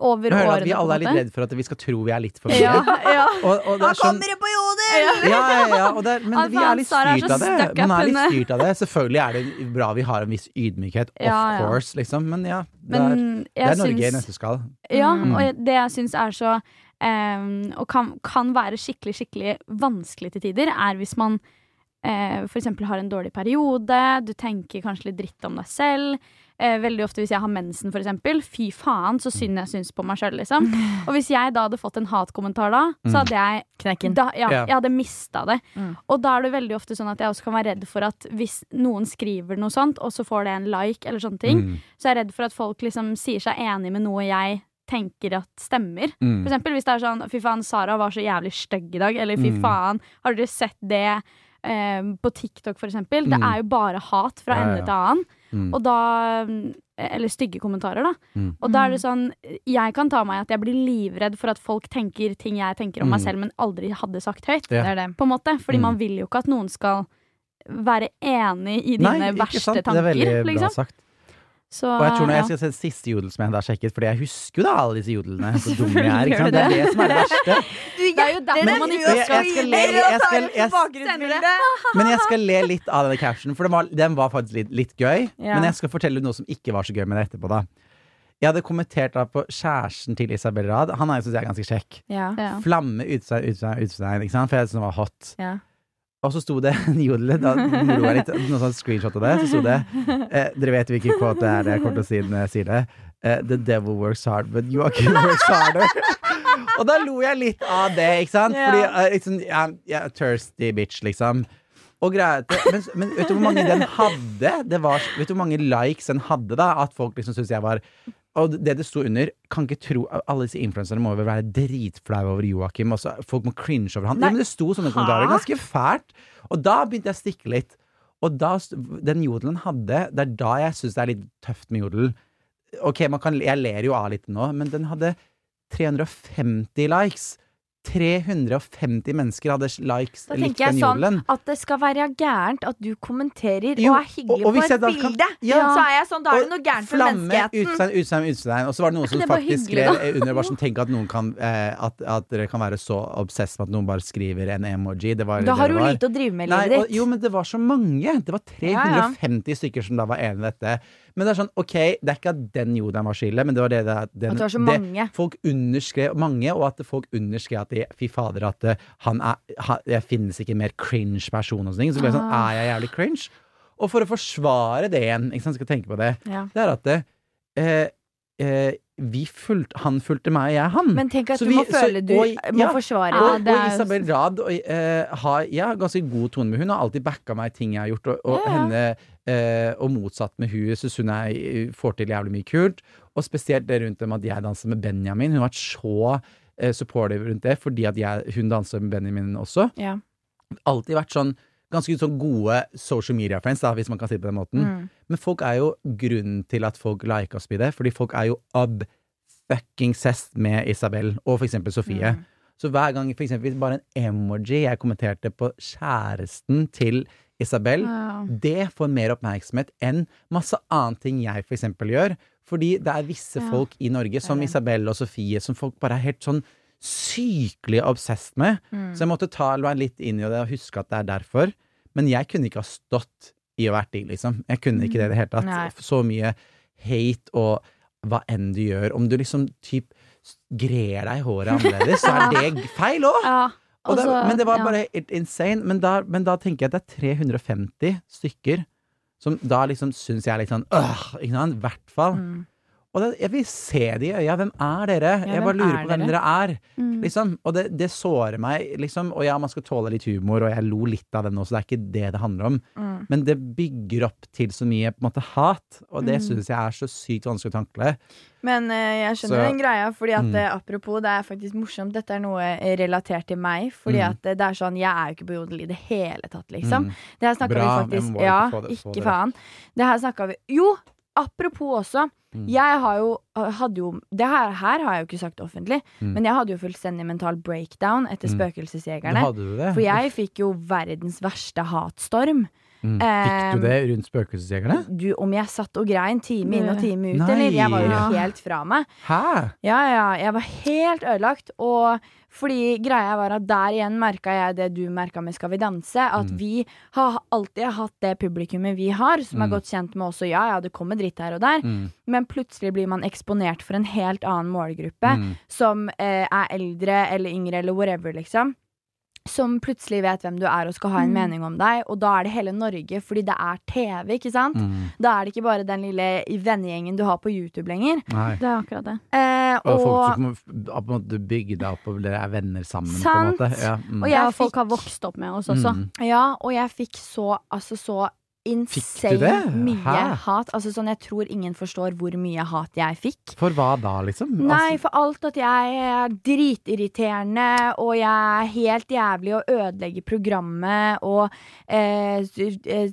over hører årene, at vi alle er litt redd for at vi skal tro vi er litt for mye. Ja, ja. Og, og det er sånn, det på jodel! ja, ja, ja, og det men vi er litt styrt av det. Man er litt styrt av det. Selvfølgelig er det bra vi har en viss ydmykhet, of Ja, ja. course, liksom. Men ja, det er, det er Norge i nøtteskall. Ja, Mm. og det jeg syns er så Um, Og kan, kan være skikkelig, skikkelig vanskelig til tider, er hvis man uh, for eksempel har en dårlig periode, du tenker kanskje litt dritt om deg selv. Eh, veldig ofte hvis jeg har mensen, eksempel. Fy faen, så synd jeg syns på meg sjøl, liksom. Og hvis jeg da hadde fått en hatkommentar da, Mm. så hadde jeg Knekken. da, ja, Ja. jeg hadde mista det. Mm. Og da er det veldig ofte sånn at jeg også kan være redd for at hvis noen skriver noe sånt, og så får det en like, eller sånne ting, Mm, så er jeg redd for at folk liksom sier seg enig med noe jeg tenker at stemmer. mm. For eksempel hvis det er sånn Fy faen, Sara var så jævlig stygg i dag. Eller fy Mm. faen, har dere sett det eh, på TikTok, for eksempel? Det Mm. er jo bare hat fra Ja, ja, ende til annen. Mm. Og da mm, Eller stygge kommentarer, da. Mm. Og da er det sånn Jeg kan ta meg i at jeg blir livredd for at folk tenker ting jeg tenker om meg Mm. selv, men aldri hadde sagt høyt. Ja. Det er det. På en måte. Fordi Mm. man vil jo ikke at noen skal være enig i Nei, dine ikke verste sant? Det er veldig veldig bra Liksom. sagt. Så, Og jeg tror når ja. jeg skal se siste jodel som jeg har sjekket, Fordi jeg husker jo da alle disse jodelene. Så dum jeg er. Ikke sant? Det er det? som er det verste. Det er jo derfor Men- man ikke jeg- jeg skal le- jeg skal- jeg- Men jeg skal le litt av denne captionen, for den var, den var faktisk litt, litt gøy. Ja. Men jeg skal fortelle noe som ikke var så gøy med det etterpå, da. Jeg hadde kommentert da på kjæresten til Isabel Rad. Han er jo, synes jeg, ganske kjekk. Ja. ja. Flamme, utstein, utstein, utstein. Ikke sant? For jeg syns han var hot. Ja. Og så sto det en jodel, da gjorde jeg litt, noe sånn screenshot av det. Så sto det eh, Dere vet hvilken quote det er jeg kommer til å si når jeg sier det. Eh, The devil works hard, but Joakim works harder. Og da lo jeg litt av det, ikke sant? Fordi uh, liksom, ja, yeah, thirsty bitch, liksom. Og greia er men, men vet du hvor mange den hadde? Det var, vet du hvor mange likes den hadde, da? At folk liksom syntes jeg var Og det det sto under Kan ikke tro Alle disse influenserne må vel være dritflaue over Joakim. Og folk må cringe over han. Ja, men det sto sånne kommentarer. Ganske fælt. Og da begynte jeg å stikke litt. Og da, den jodelen hadde Det er da jeg syns det er litt tøft med jodel. Ok, man kan, jeg ler jo av litt nå, men den hadde 350 likes. 350 mennesker hadde likes Da tenker jeg sånn at det skal være gærent at du kommenterer Jo, og er hyggelig og- og på et kan- bilde. Ja. Så er jeg sånn, da er det noe gærent med Flamme, menneskeheten. utstein, utstein, utstein. Og så var det noen som det faktisk hyggelig, skrev under bare sånn Tenk at noen kan eh, at, at dere kan være så obsess med at noen bare skriver en emoji. Det var Da har du lite å drive med i livet ditt. jo, men det var så mange. Det var Ja, ja. 350 stykker som da var enig i dette. Men det er sånn, ok, det er ikke at den jodelen var så men det var det, det, den, At det var så det- mange. Folk underskrev mange, og at folk underskrev at de, fy fader, at eh, han er han, Det finnes ikke mer cringe person og sånne ting. Så ble jeg sånn, Ah. er jeg jævlig cringe? Og for å forsvare det igjen, ikke sant, skal tenke på det, Ja. det er at det, eh, eh, vi fulgte, han fulgte meg, og jeg han. Men tenk at Så du vi- må så- du og- må ja. forsvare Ja, og, det og Isabel Rad og, uh, har, Jeg har ganske god tone med hun har alltid backa meg i ting jeg har gjort, og, og ja. henne eh, Og motsatt med hun syns hun er, får til jævlig mye kult. Og spesielt det rundt om at jeg danser med Benjamin. Hun har vært så eh, supportive rundt det, fordi at jeg, hun danser med Benjamin også. Ja. Alltid vært sånn ganske sånn gode social media friends, da, hvis man kan si det på den måten. Mm. Men folk er jo grunnen til at folk liker oss i det, fordi folk er jo ab-fucking-sest med Isabel og for eksempel Sofie. Mm. Så hver gang for eksempel bare en emoji jeg kommenterte på kjæresten til Isabel, Ja. det får mer oppmerksomhet enn masse annet ting jeg for eksempel gjør. Fordi det er visse Ja. folk i Norge, som. Isabel og Sofie, som folk bare er helt sånn sykelig obsessed med. Mm. Så jeg måtte ta meg litt inn i det og huske at det er derfor. Men jeg kunne ikke ha stått i å vært de, liksom. Jeg kunne ikke det i det hele tatt. Nei. Så mye hate og hva enn du gjør. Om du liksom typ grer deg i håret annerledes, så er det feil òg! Ja. Og det, også- men det var ja. bare helt insane. Men da, men da tenker jeg at det er 350 stykker som da liksom syns jeg er litt sånn øh, ikke sant? I hvert fall. Mm. Og det, jeg vil se det i øya. Hvem er dere? Ja, jeg bare lurer er på hvem dere? dere er. Mm. Liksom. Og det, det sårer meg, liksom. Og ja, man skal tåle litt humor, og jeg lo litt av den også, det er ikke det det handler om. Mm. Men det bygger opp til så mye på en måte hat, og det Mm. syns jeg er så sykt vanskelig å tankle. Men uh, jeg skjønner Så- den greia, fordi at Mm. eh, apropos, det er faktisk morsomt. Dette er noe eh, relatert til meg. Fordi Mm. at det er sånn, jeg er jo ikke på jodel i det hele tatt, liksom. Mm. Det her snakka vi faktisk Ja, ikke ikke det. faen. Det her snakka vi Jo, apropos også. Mm. Jeg har jo, hadde jo Det her, her har jeg jo ikke sagt offentlig, Mm. men jeg hadde jo fullstendig mental breakdown etter Mm. Spøkelsesjegerne. Hadde du det? For jeg fikk jo verdens verste hatstorm. Mm. Fikk du det rundt Spøkelsesjegerne? Du, om jeg satt og grein time inn og time ut, Nei. eller? Jeg var jo helt fra meg. Hæ? Ja, ja, jeg var helt ødelagt. Og fordi greia var at der igjen merka jeg det du merka med Skal vi danse. At Mm. vi har alltid hatt det publikummet vi har, som er Mm. godt kjent med også. Ja, ja, det kommer dritt her og der. Mm. Men plutselig blir man eksponert for en helt annen målgruppe. Mm. Som eh, er eldre eller yngre eller whatever, liksom. Som plutselig vet hvem du er og skal ha en Mm. mening om deg. Og da er det hele Norge, fordi det er TV, ikke sant? Mm. Da er det ikke bare den lille vennegjengen du har på YouTube lenger. Nei. Det er akkurat det. Eh, Og folk og som har på en måte bygd deg opp, og dere er venner sammen, Sant. på en måte. Ja, mm. Og jeg Ja, folk har vokst opp med oss også. Mm. Ja, og jeg fikk så, altså så insane det? mye Hæ? hat. Altså sånn, jeg tror ingen forstår hvor mye hat jeg fikk. For hva da, liksom? Nei, Altså- for alt at jeg er dritirriterende, og jeg er helt jævlig å ødelegge programmet, og eh, eh,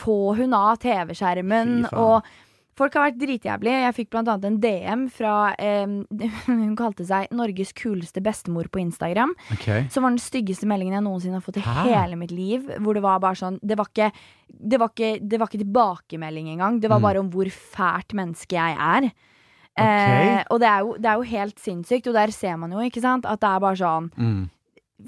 få hun av TV-skjermen, og Folk har vært dritjævlige. Jeg fikk annet en DM fra eh, Hun kalte seg 'Norges kuleste bestemor' på Instagram. Okay. Som var den styggeste meldingen jeg noensinne har fått i Hæ? hele mitt liv. Hvor det var bare sånn Det var ikke, det var ikke, det var ikke tilbakemelding engang. Det var Mm. bare om hvor fælt menneske jeg er. Ok. Eh, og det er, jo, det er jo helt sinnssykt, og der ser man jo, ikke sant, at det er bare sånn Mm.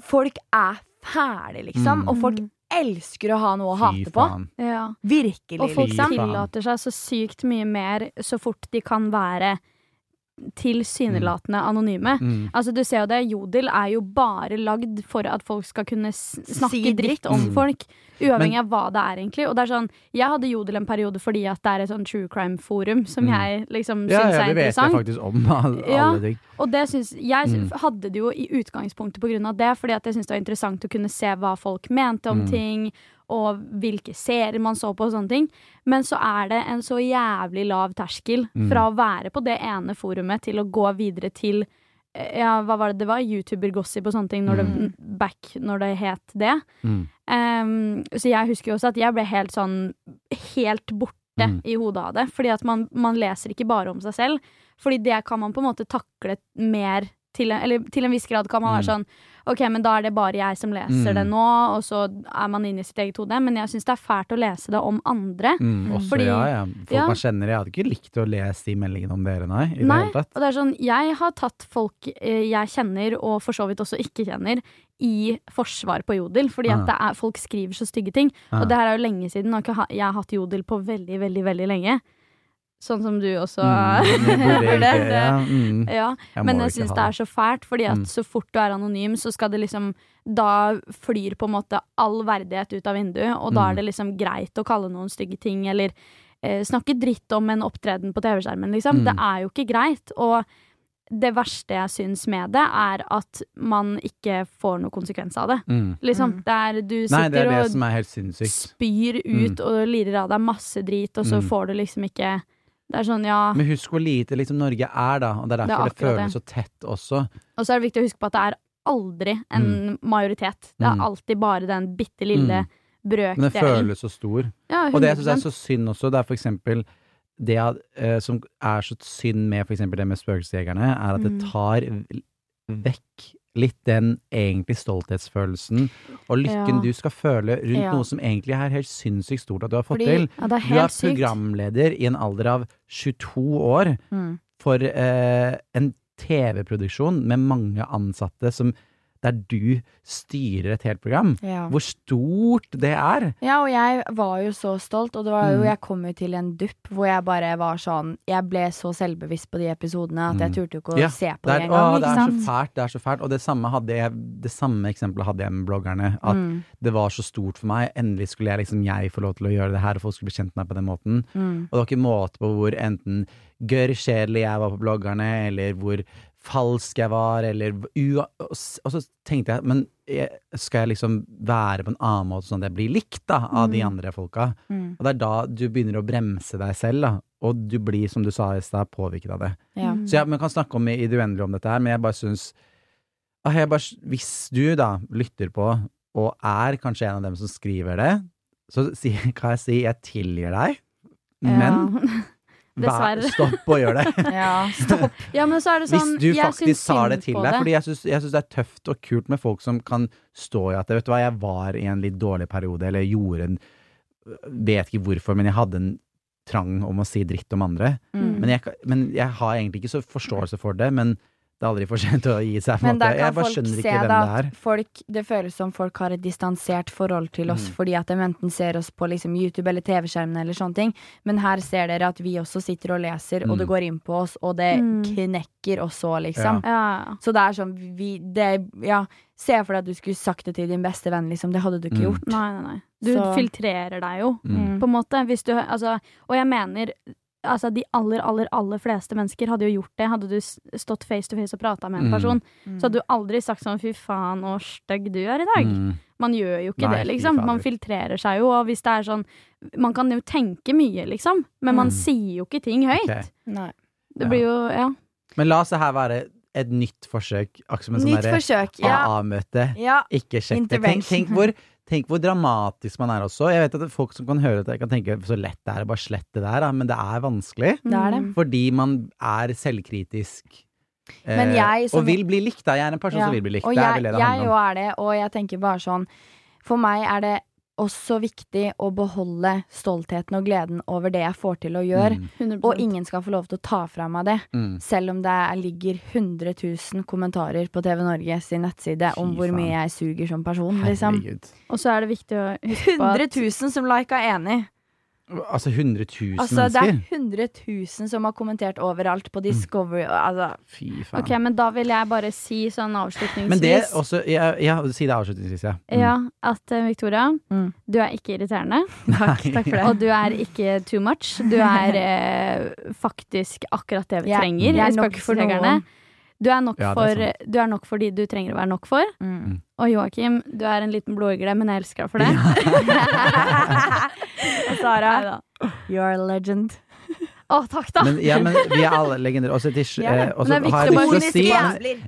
Folk er fæle, liksom. Mm. Og folk elsker å ha noe å hate på. Ja. Virkelig, Og folk liksom. tillater seg så sykt mye mer så fort de kan være tilsynelatende anonyme. Mm. Altså du ser jo det, Jodel er jo bare lagd for at folk skal kunne snakke Si dritt. om Mm. folk. Uavhengig Men- av hva det er, egentlig. Og det er sånn, Jeg hadde Jodel en periode fordi at det er et sånn true crime-forum som Mm. jeg liksom Ja, syns ja, er det vet jeg faktisk om. Alle, Ja. alle ting. Og det syns, jeg Mm. hadde det jo i utgangspunktet på grunn av det, fordi at jeg syntes det var interessant å kunne se hva folk mente om Mm. ting, og hvilke serier man så på og sånne ting. Men så er det en så jævlig lav terskel Mm. fra å være på det ene forumet til å gå videre til eh, ja, hva var det det var? YouTuber-gossip og sånne ting, når det, back når det het det. Mm. Um, så jeg husker jo også at jeg ble helt sånn helt borte Mm. i hodet av det. Fordi at man, man leser ikke bare om seg selv. Fordi det kan man på en måte takle mer til eller til en viss grad kan man være sånn Ok, men da er det bare jeg som leser Mm. det nå, og så er man inne i sitt eget hode. Men jeg syns det er fælt å lese det om andre. Mm, også, Fordi- ja, ja. Folk ja. man kjenner. Jeg hadde ikke likt å lese de meldingene om dere, nei. I Nei, det hele tatt. og det er sånn, jeg har tatt folk eh, jeg kjenner, og for så vidt også ikke kjenner, i forsvar på Jodel. Fordi at Ah. det er, folk skriver så stygge ting. Ah. Og det her er jo lenge siden, og jeg har hatt Jodel på veldig, veldig, veldig lenge. Sånn som du også Mm, burde ja, mm. Ja, Jeg men jeg syns det er så fælt, fordi at Mm. så fort du er anonym, så skal det liksom Da flyr på en måte all verdighet ut av vinduet, og da Mm. er det liksom greit å kalle noen stygge ting, eller eh, snakke dritt om en opptreden på TV-skjermen, liksom. Mm. Det er jo ikke greit. Og det verste jeg syns med det, er at man ikke får noen konsekvens av det. Mm. Liksom, der det er Du Nei, sitter det er det og spyr ut og lirer av deg masse drit, og så Mm. får du liksom ikke Det er sånn, ja Men husk hvor lite liksom Norge er, da. Og det er Det er derfor det, føles så tett også. Og så er det viktig å huske på at det er aldri en majoritet. Det er Mm. alltid bare den bitte lille Mm. Men det føles så stor. Ja, Og det jeg syns er så synd også, det er for eksempel det eh, som er så synd med for eksempel det med spøkelsesjegerne, er at det Mm. tar vekk litt den egentlig stolthetsfølelsen og lykken Ja. du skal føle rundt Ja. noe som egentlig er helt sinnssykt stort at du har fått Fordi- til. Ja, er Du er programleder sykt. i en alder av 22 år Mm. for eh, en TV-produksjon med mange ansatte som der du styrer et helt program. Ja. Hvor stort det er. Ja, og jeg var jo så stolt, og det var jo, Mm. jeg kom jo til en dupp hvor jeg bare var sånn Jeg ble så selvbevisst på de episodene at jeg Mm. turte jo ikke å Ja, se på Det engang. å, det er er så fælt. Det er så fælt. Og det samme, hadde jeg, det samme eksempelet hadde jeg med bloggerne. At Mm, det var så stort for meg. Endelig skulle jeg liksom jeg få lov til å gjøre det her, og folk skulle bli kjent med meg på den måten. mm. Og det var ikke måte på hvor enten gørr kjedelig jeg var på bloggerne, eller hvor falsk jeg var, eller. Og så tenkte jeg, men skal jeg liksom være på en annen måte, sånn at jeg blir likt da, av de Mm. andre folka? Mm. Og det er da du begynner å bremse deg selv, da. Og du blir, som du sa i stad, påvirket av det. Ja. Så ja, man kan snakke om i, i det uendelige om dette her, men jeg bare syns ah, jeg bare, Hvis du da lytter på, og er kanskje en av dem som skriver det, så si, kan jeg si jeg tilgir deg, men vær, Dessverre. stopp å gjøre det. ja, stopp. Ja, men så er det sånn Hvis du jeg faktisk sa tar det til deg. Fordi jeg syns, det er tøft og kult med folk som kan stå i at vet du hva, jeg var i en litt dårlig periode, eller gjorde en Vet ikke hvorfor, men jeg hadde en trang om å si dritt om andre. Mm. Men jeg, men jeg har egentlig ikke så forståelse for det. Men det er aldri for sent å gi seg. Men der kan Jeg bare folk se da det folk, det føles som folk har et distansert forhold til oss Mm. fordi at de enten ser oss på liksom YouTube eller TV-skjermen eller sånne ting. Men her ser dere at vi også sitter og leser, og Mm. det går inn på oss, og det Mm. knekker oss òg, liksom. Ja, ja. Så det er sånn vi det, Ja, se for deg at du skulle sagt det til din beste venn, liksom. Det hadde du ikke Mm. gjort. Nei, nei, nei. Du Så- filtrerer deg jo, Mm. på en måte. Hvis du, altså, og jeg mener Altså, de aller, aller, aller fleste mennesker hadde jo gjort det. Hadde du stått face to face og prata med en Mm. person, Mm. så hadde du aldri sagt sånn 'fy faen, så stygg du er i dag'. Mm. Man gjør jo ikke Nei, det, liksom. Man filtrerer seg jo, og hvis det er sånn Man kan jo tenke mye, liksom, men man Mm. sier jo ikke ting høyt. Okay. Nei. Det blir jo Ja. Men la oss det her være et nytt forsøk. Akkurat som et sånn. Ja. AA-møte. ja. Ikke sjekk det. Tenk, tenk, hvor, tenk hvor dramatisk man er også. Jeg vet at folk som kan høre det, kan tenke så lett det er å bare slette det der, da, men det er vanskelig. Det er det. Fordi man er selvkritisk. Men eh, jeg som- og vil bli likt. Da. Jeg er en person Ja. som vil bli likt. Og det er jeg, vel det det jeg handler om. er det, og jeg tenker bare sånn For meg er det også viktig å beholde stoltheten og gleden over det jeg får til å gjøre. Mm, Og ingen skal få lov til å ta fra meg det. mm. Selv om det er- ligger 100 000 kommentarer på TV Norge sin nettside Fy om hvor faen. mye jeg suger som person. Liksom. Og så er det viktig å huske på 100 000 som lika enig. Altså 100 000 Altså, det er mennesker? 100 000 som har kommentert overalt på Discovery. Altså, Fy faen. Ok, men da vil jeg bare si sånn avslutningsvis Men det også Ja, ja si det avslutningsvis, ja. Mm. Ja, at eh, Victoria, Mm. du er ikke irriterende. takk, takk for det. Og du er ikke too much. Du er eh, faktisk akkurat det vi trenger. jeg er nok for noen. Du er, nok Ja, er for, du er nok for de du trenger å være nok for. Mm. Og Joakim, du er en liten blodøgle, men jeg elsker deg for det. Og Sara, You you're a legend. Å, takk, da! Men, ja, men vi er alle legender. Også til, Ja, eh, også men det er viktig å si.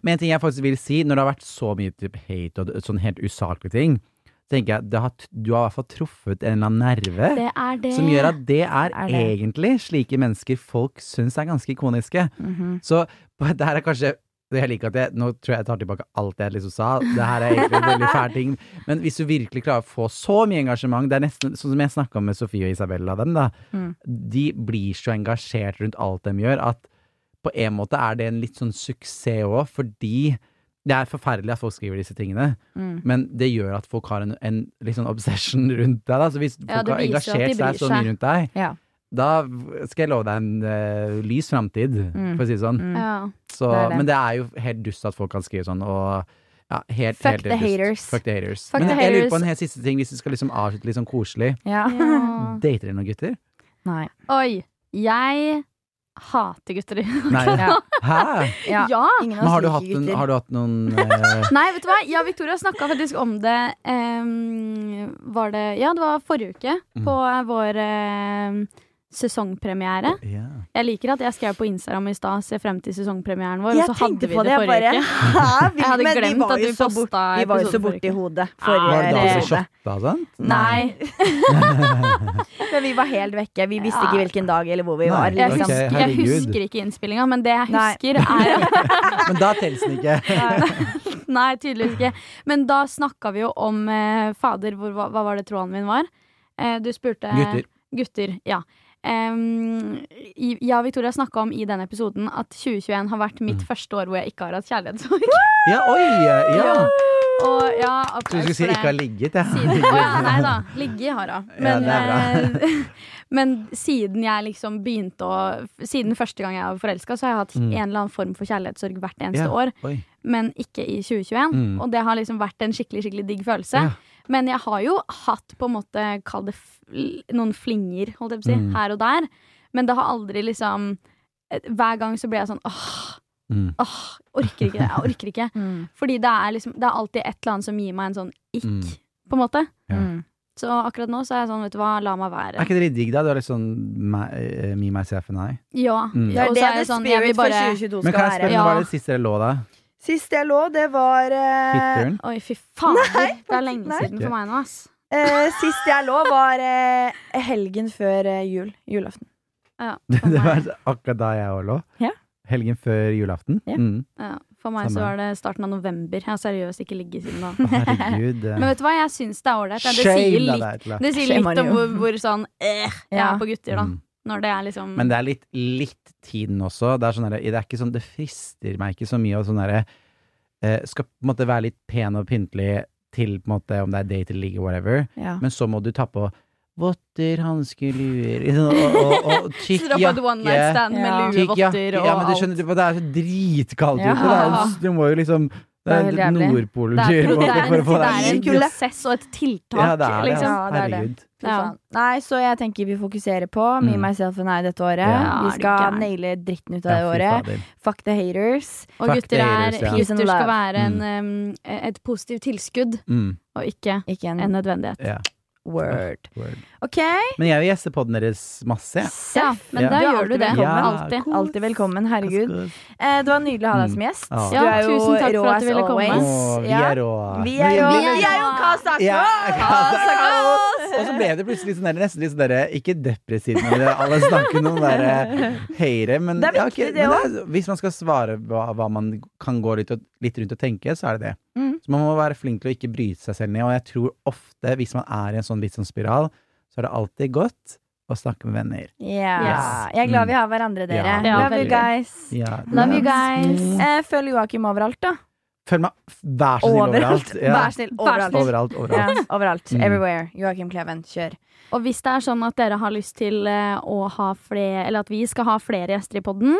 Men en ting jeg faktisk vil si, når det har vært så mye typ, hate og sånn helt usaklige ting, tenker jeg har, du har i hvert fall truffet en eller annen nerve. Det er det. Som gjør at det er, Er det. egentlig slike mennesker folk syns er ganske ikoniske. Mhm. Så det her er kanskje det jeg liker at jeg, Nå tror jeg jeg tar tilbake alt det jeg liksom sa. Det her er egentlig en veldig fæl ting. Men hvis du virkelig klarer å få så mye engasjement Det er nesten sånn som jeg snakka med Sofie og Isabella dem, da. Mm. De blir så engasjert rundt alt de gjør, at på en måte er det en litt sånn suksess òg, fordi det er forferdelig at folk skriver disse tingene, Mm. men det gjør at folk har en, en sånn obsession rundt deg. Da. Så hvis folk ja, har engasjert seg så mye rundt deg, Ja. da skal jeg love deg en uh, lys framtid, Mm. for å si det sånn. Mm. Ja. Så, Det er det. Men det er jo helt dust at folk kan skrive sånn, og ja, helt, Fuck helt, the haters. Fuck the haters. Fuck men the jeg lurer på en helt siste ting, hvis vi skal liksom avslutte litt sånn koselig. Ja. Ja. Dater dere noen gutter? Nei. Oi. Jeg hater gutter. Nei. Ja. Hæ? Ja. ja. Men har du hatt en, har du hatt noen eh, Nei, vet du hva? Ja, Victoria snakka faktisk om det um, Var det Ja, det var forrige uke. Mm. På vår ehm, sesongpremiere. Yeah. Jeg liker at jeg skrev på Instagram i stad 'se frem til sesongpremieren vår', og Jeg så hadde vi det det, forrige uke. Jeg hadde Men glemt var at vi så bort- posta De var jo så borti hodet forrige uke. hodet Var det da dere episode. shotta og sånt? Nei. Men vi var helt vekke. Vi visste ikke hvilken dag eller hvor vi Nei. var. Liksom. husker, jeg husker ikke innspillinga, men det jeg Nei. husker, er Men da telles den ikke. Nei, tydeligvis ikke. Men da snakka vi jo om eh, Fader, hvor, hva, hva var det tråden min var? Eh, du spurte Gutter. Gutter, ja. I- Ja, Victoria snakka om i den episoden at 2021 har vært Mm. mitt første år hvor jeg ikke har hatt kjærlighetssorg. Ja, oi! Ja. Og ja, Jeg trodde du skulle si ikke har ligget, ja. Siden, å ja, nei da. Ligge har hun. Men, er eh, men siden jeg liksom begynte å Siden første gang jeg var forelska, så har jeg hatt Mm. en eller annen form for kjærlighetssorg hvert eneste Ja, år. Oi. Men ikke i 2021. Mm. Og det har liksom vært en skikkelig skikkelig digg følelse. Ja. Men jeg har jo hatt på en måte, kall det noen flinger, holdt jeg på å si, Mm. her og der. Men det har aldri liksom eh, Hver gang så blir jeg sånn åh, Mm. åh, orker ikke det. Jeg orker ikke. Mm. Fordi det er liksom Det er alltid et eller annet som gir meg en sånn ikk, Mm. på en måte. Ja. Mm. Så akkurat nå så er jeg sånn, vet du hva, la meg være. Er ikke det litt digg, da? Du er litt sånn me, eh, me, myself and I. Ja. Mm. Det er Og det så er det sånn, jeg vil spirit for bare 2022 Men skal kan jeg spørre, være. Ja. hva er det siste dere lå da? Sist jeg lå, det var eh? Oi, fy fader. Det er lenge nei. siden for meg nå, ass. eh, Sist jeg lå, var eh, helgen før eh, jul. Julaften. Ja, Det var akkurat da jeg òg lå. Ja. Helgen før julaften. Ja. Mm. ja, for meg så Samme. var det starten av november. Jeg har seriøst ikke ligget siden da. Herregud. Men vet du hva, jeg syns det er ålreit. Det sier litt, det sier litt om hvor, hvor sånn eh, jeg Ja. er på gutter, da. Mm. Når det er liksom Men det er litt, litt tiden også. Det er, sånn der, det er ikke sånn Det frister meg ikke så mye å sånn derre eh, Skal på en måte være litt pen og pyntelig til på en måte om det er date eller ligge, whatever, Ja. men så må du ta på votter, hansker, luer liksom, og, og, og tykk Sitter opp et one night jakke. stand med Ja. lue, Tykk jakke. votter og Ja, men du skjønner, det er så dritkaldt ute. Det er, du må jo liksom Det Det er er. Det er, Nordpolen-tur Det, for, det, er få det er en prosess og et tiltak, Ja, det er det. liksom. Ja, det er det. Herregud. Ja. Nei, så jeg tenker vi fokuserer på Me, Mm. Myself and I dette året. Ja, vi er skal naile dritten ut av det året. Fuck the haters. Og Fuck gutter, er, haters, ja. Gutter skal være en, um, et positivt tilskudd, Mm, og ikke Ikke en en nødvendighet. Word. word. OK? Men jeg vil gjeste podden deres masse. Ja, men Ja. da Du gjør du det. Ja, Alltid. cool. Alltid velkommen. Herregud. Eh, det var nydelig å ha deg Mm. som gjest. Ja. Du Ja, er jo tusen takk for at du ville komme. always. Vi er rå. Vi er jo, Vi vi er er rå. Kasakos! Og så ble det plutselig sånn der, nesten litt sånn der, ikke depressivt, men alle snakker om der høyre, men, Det er ja, okay, det men det er, hvis man skal svare hva, hva man kan gå litt, og- litt rundt og tenke, så er det det. Mm. Så man må være flink til å ikke bryte seg selv ned, og jeg tror ofte, hvis man er i en sånn litt sånn spiral, så er det alltid godt å snakke med venner. Yeah. Yes. Jeg er glad Mm. vi har hverandre, dere. Ja, Ja, Love you guys. Ja, Love you guys. Mm. Eh, følg Joakim overalt, da. Følg meg, vær så snill overalt. Ja. Vær snill. Overalt. Overalt, Ja, overalt. overalt. Mm. Everywhere. Joakim Kleven, kjør. Og hvis det er sånn at dere har lyst til eh, å ha flere Eller at vi skal ha flere gjester i podden,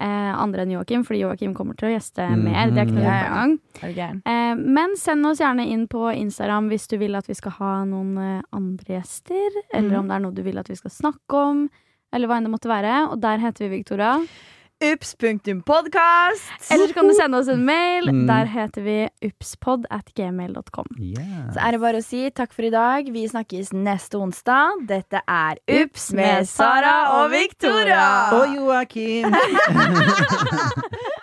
eh, andre enn Joakim, fordi Joakim kommer til å gjeste Mm. mer. Det er ikke noe yeah. gang. Eh, men send oss gjerne inn på Instagram hvis du vil at vi skal ha noen eh, andre gjester, eller Mhm. om det er noe du vil at vi skal snakke om, eller hva enn det måtte være. Og der heter vi Victoria. Ups.podkast. Eller så kan du sende oss en mail. Mm. Der heter vi upspod at gmail.com. Yes. Så er det bare å si takk for i dag. Vi snakkes neste onsdag. Dette er Ups med Sara og Victoria. Og Joakim!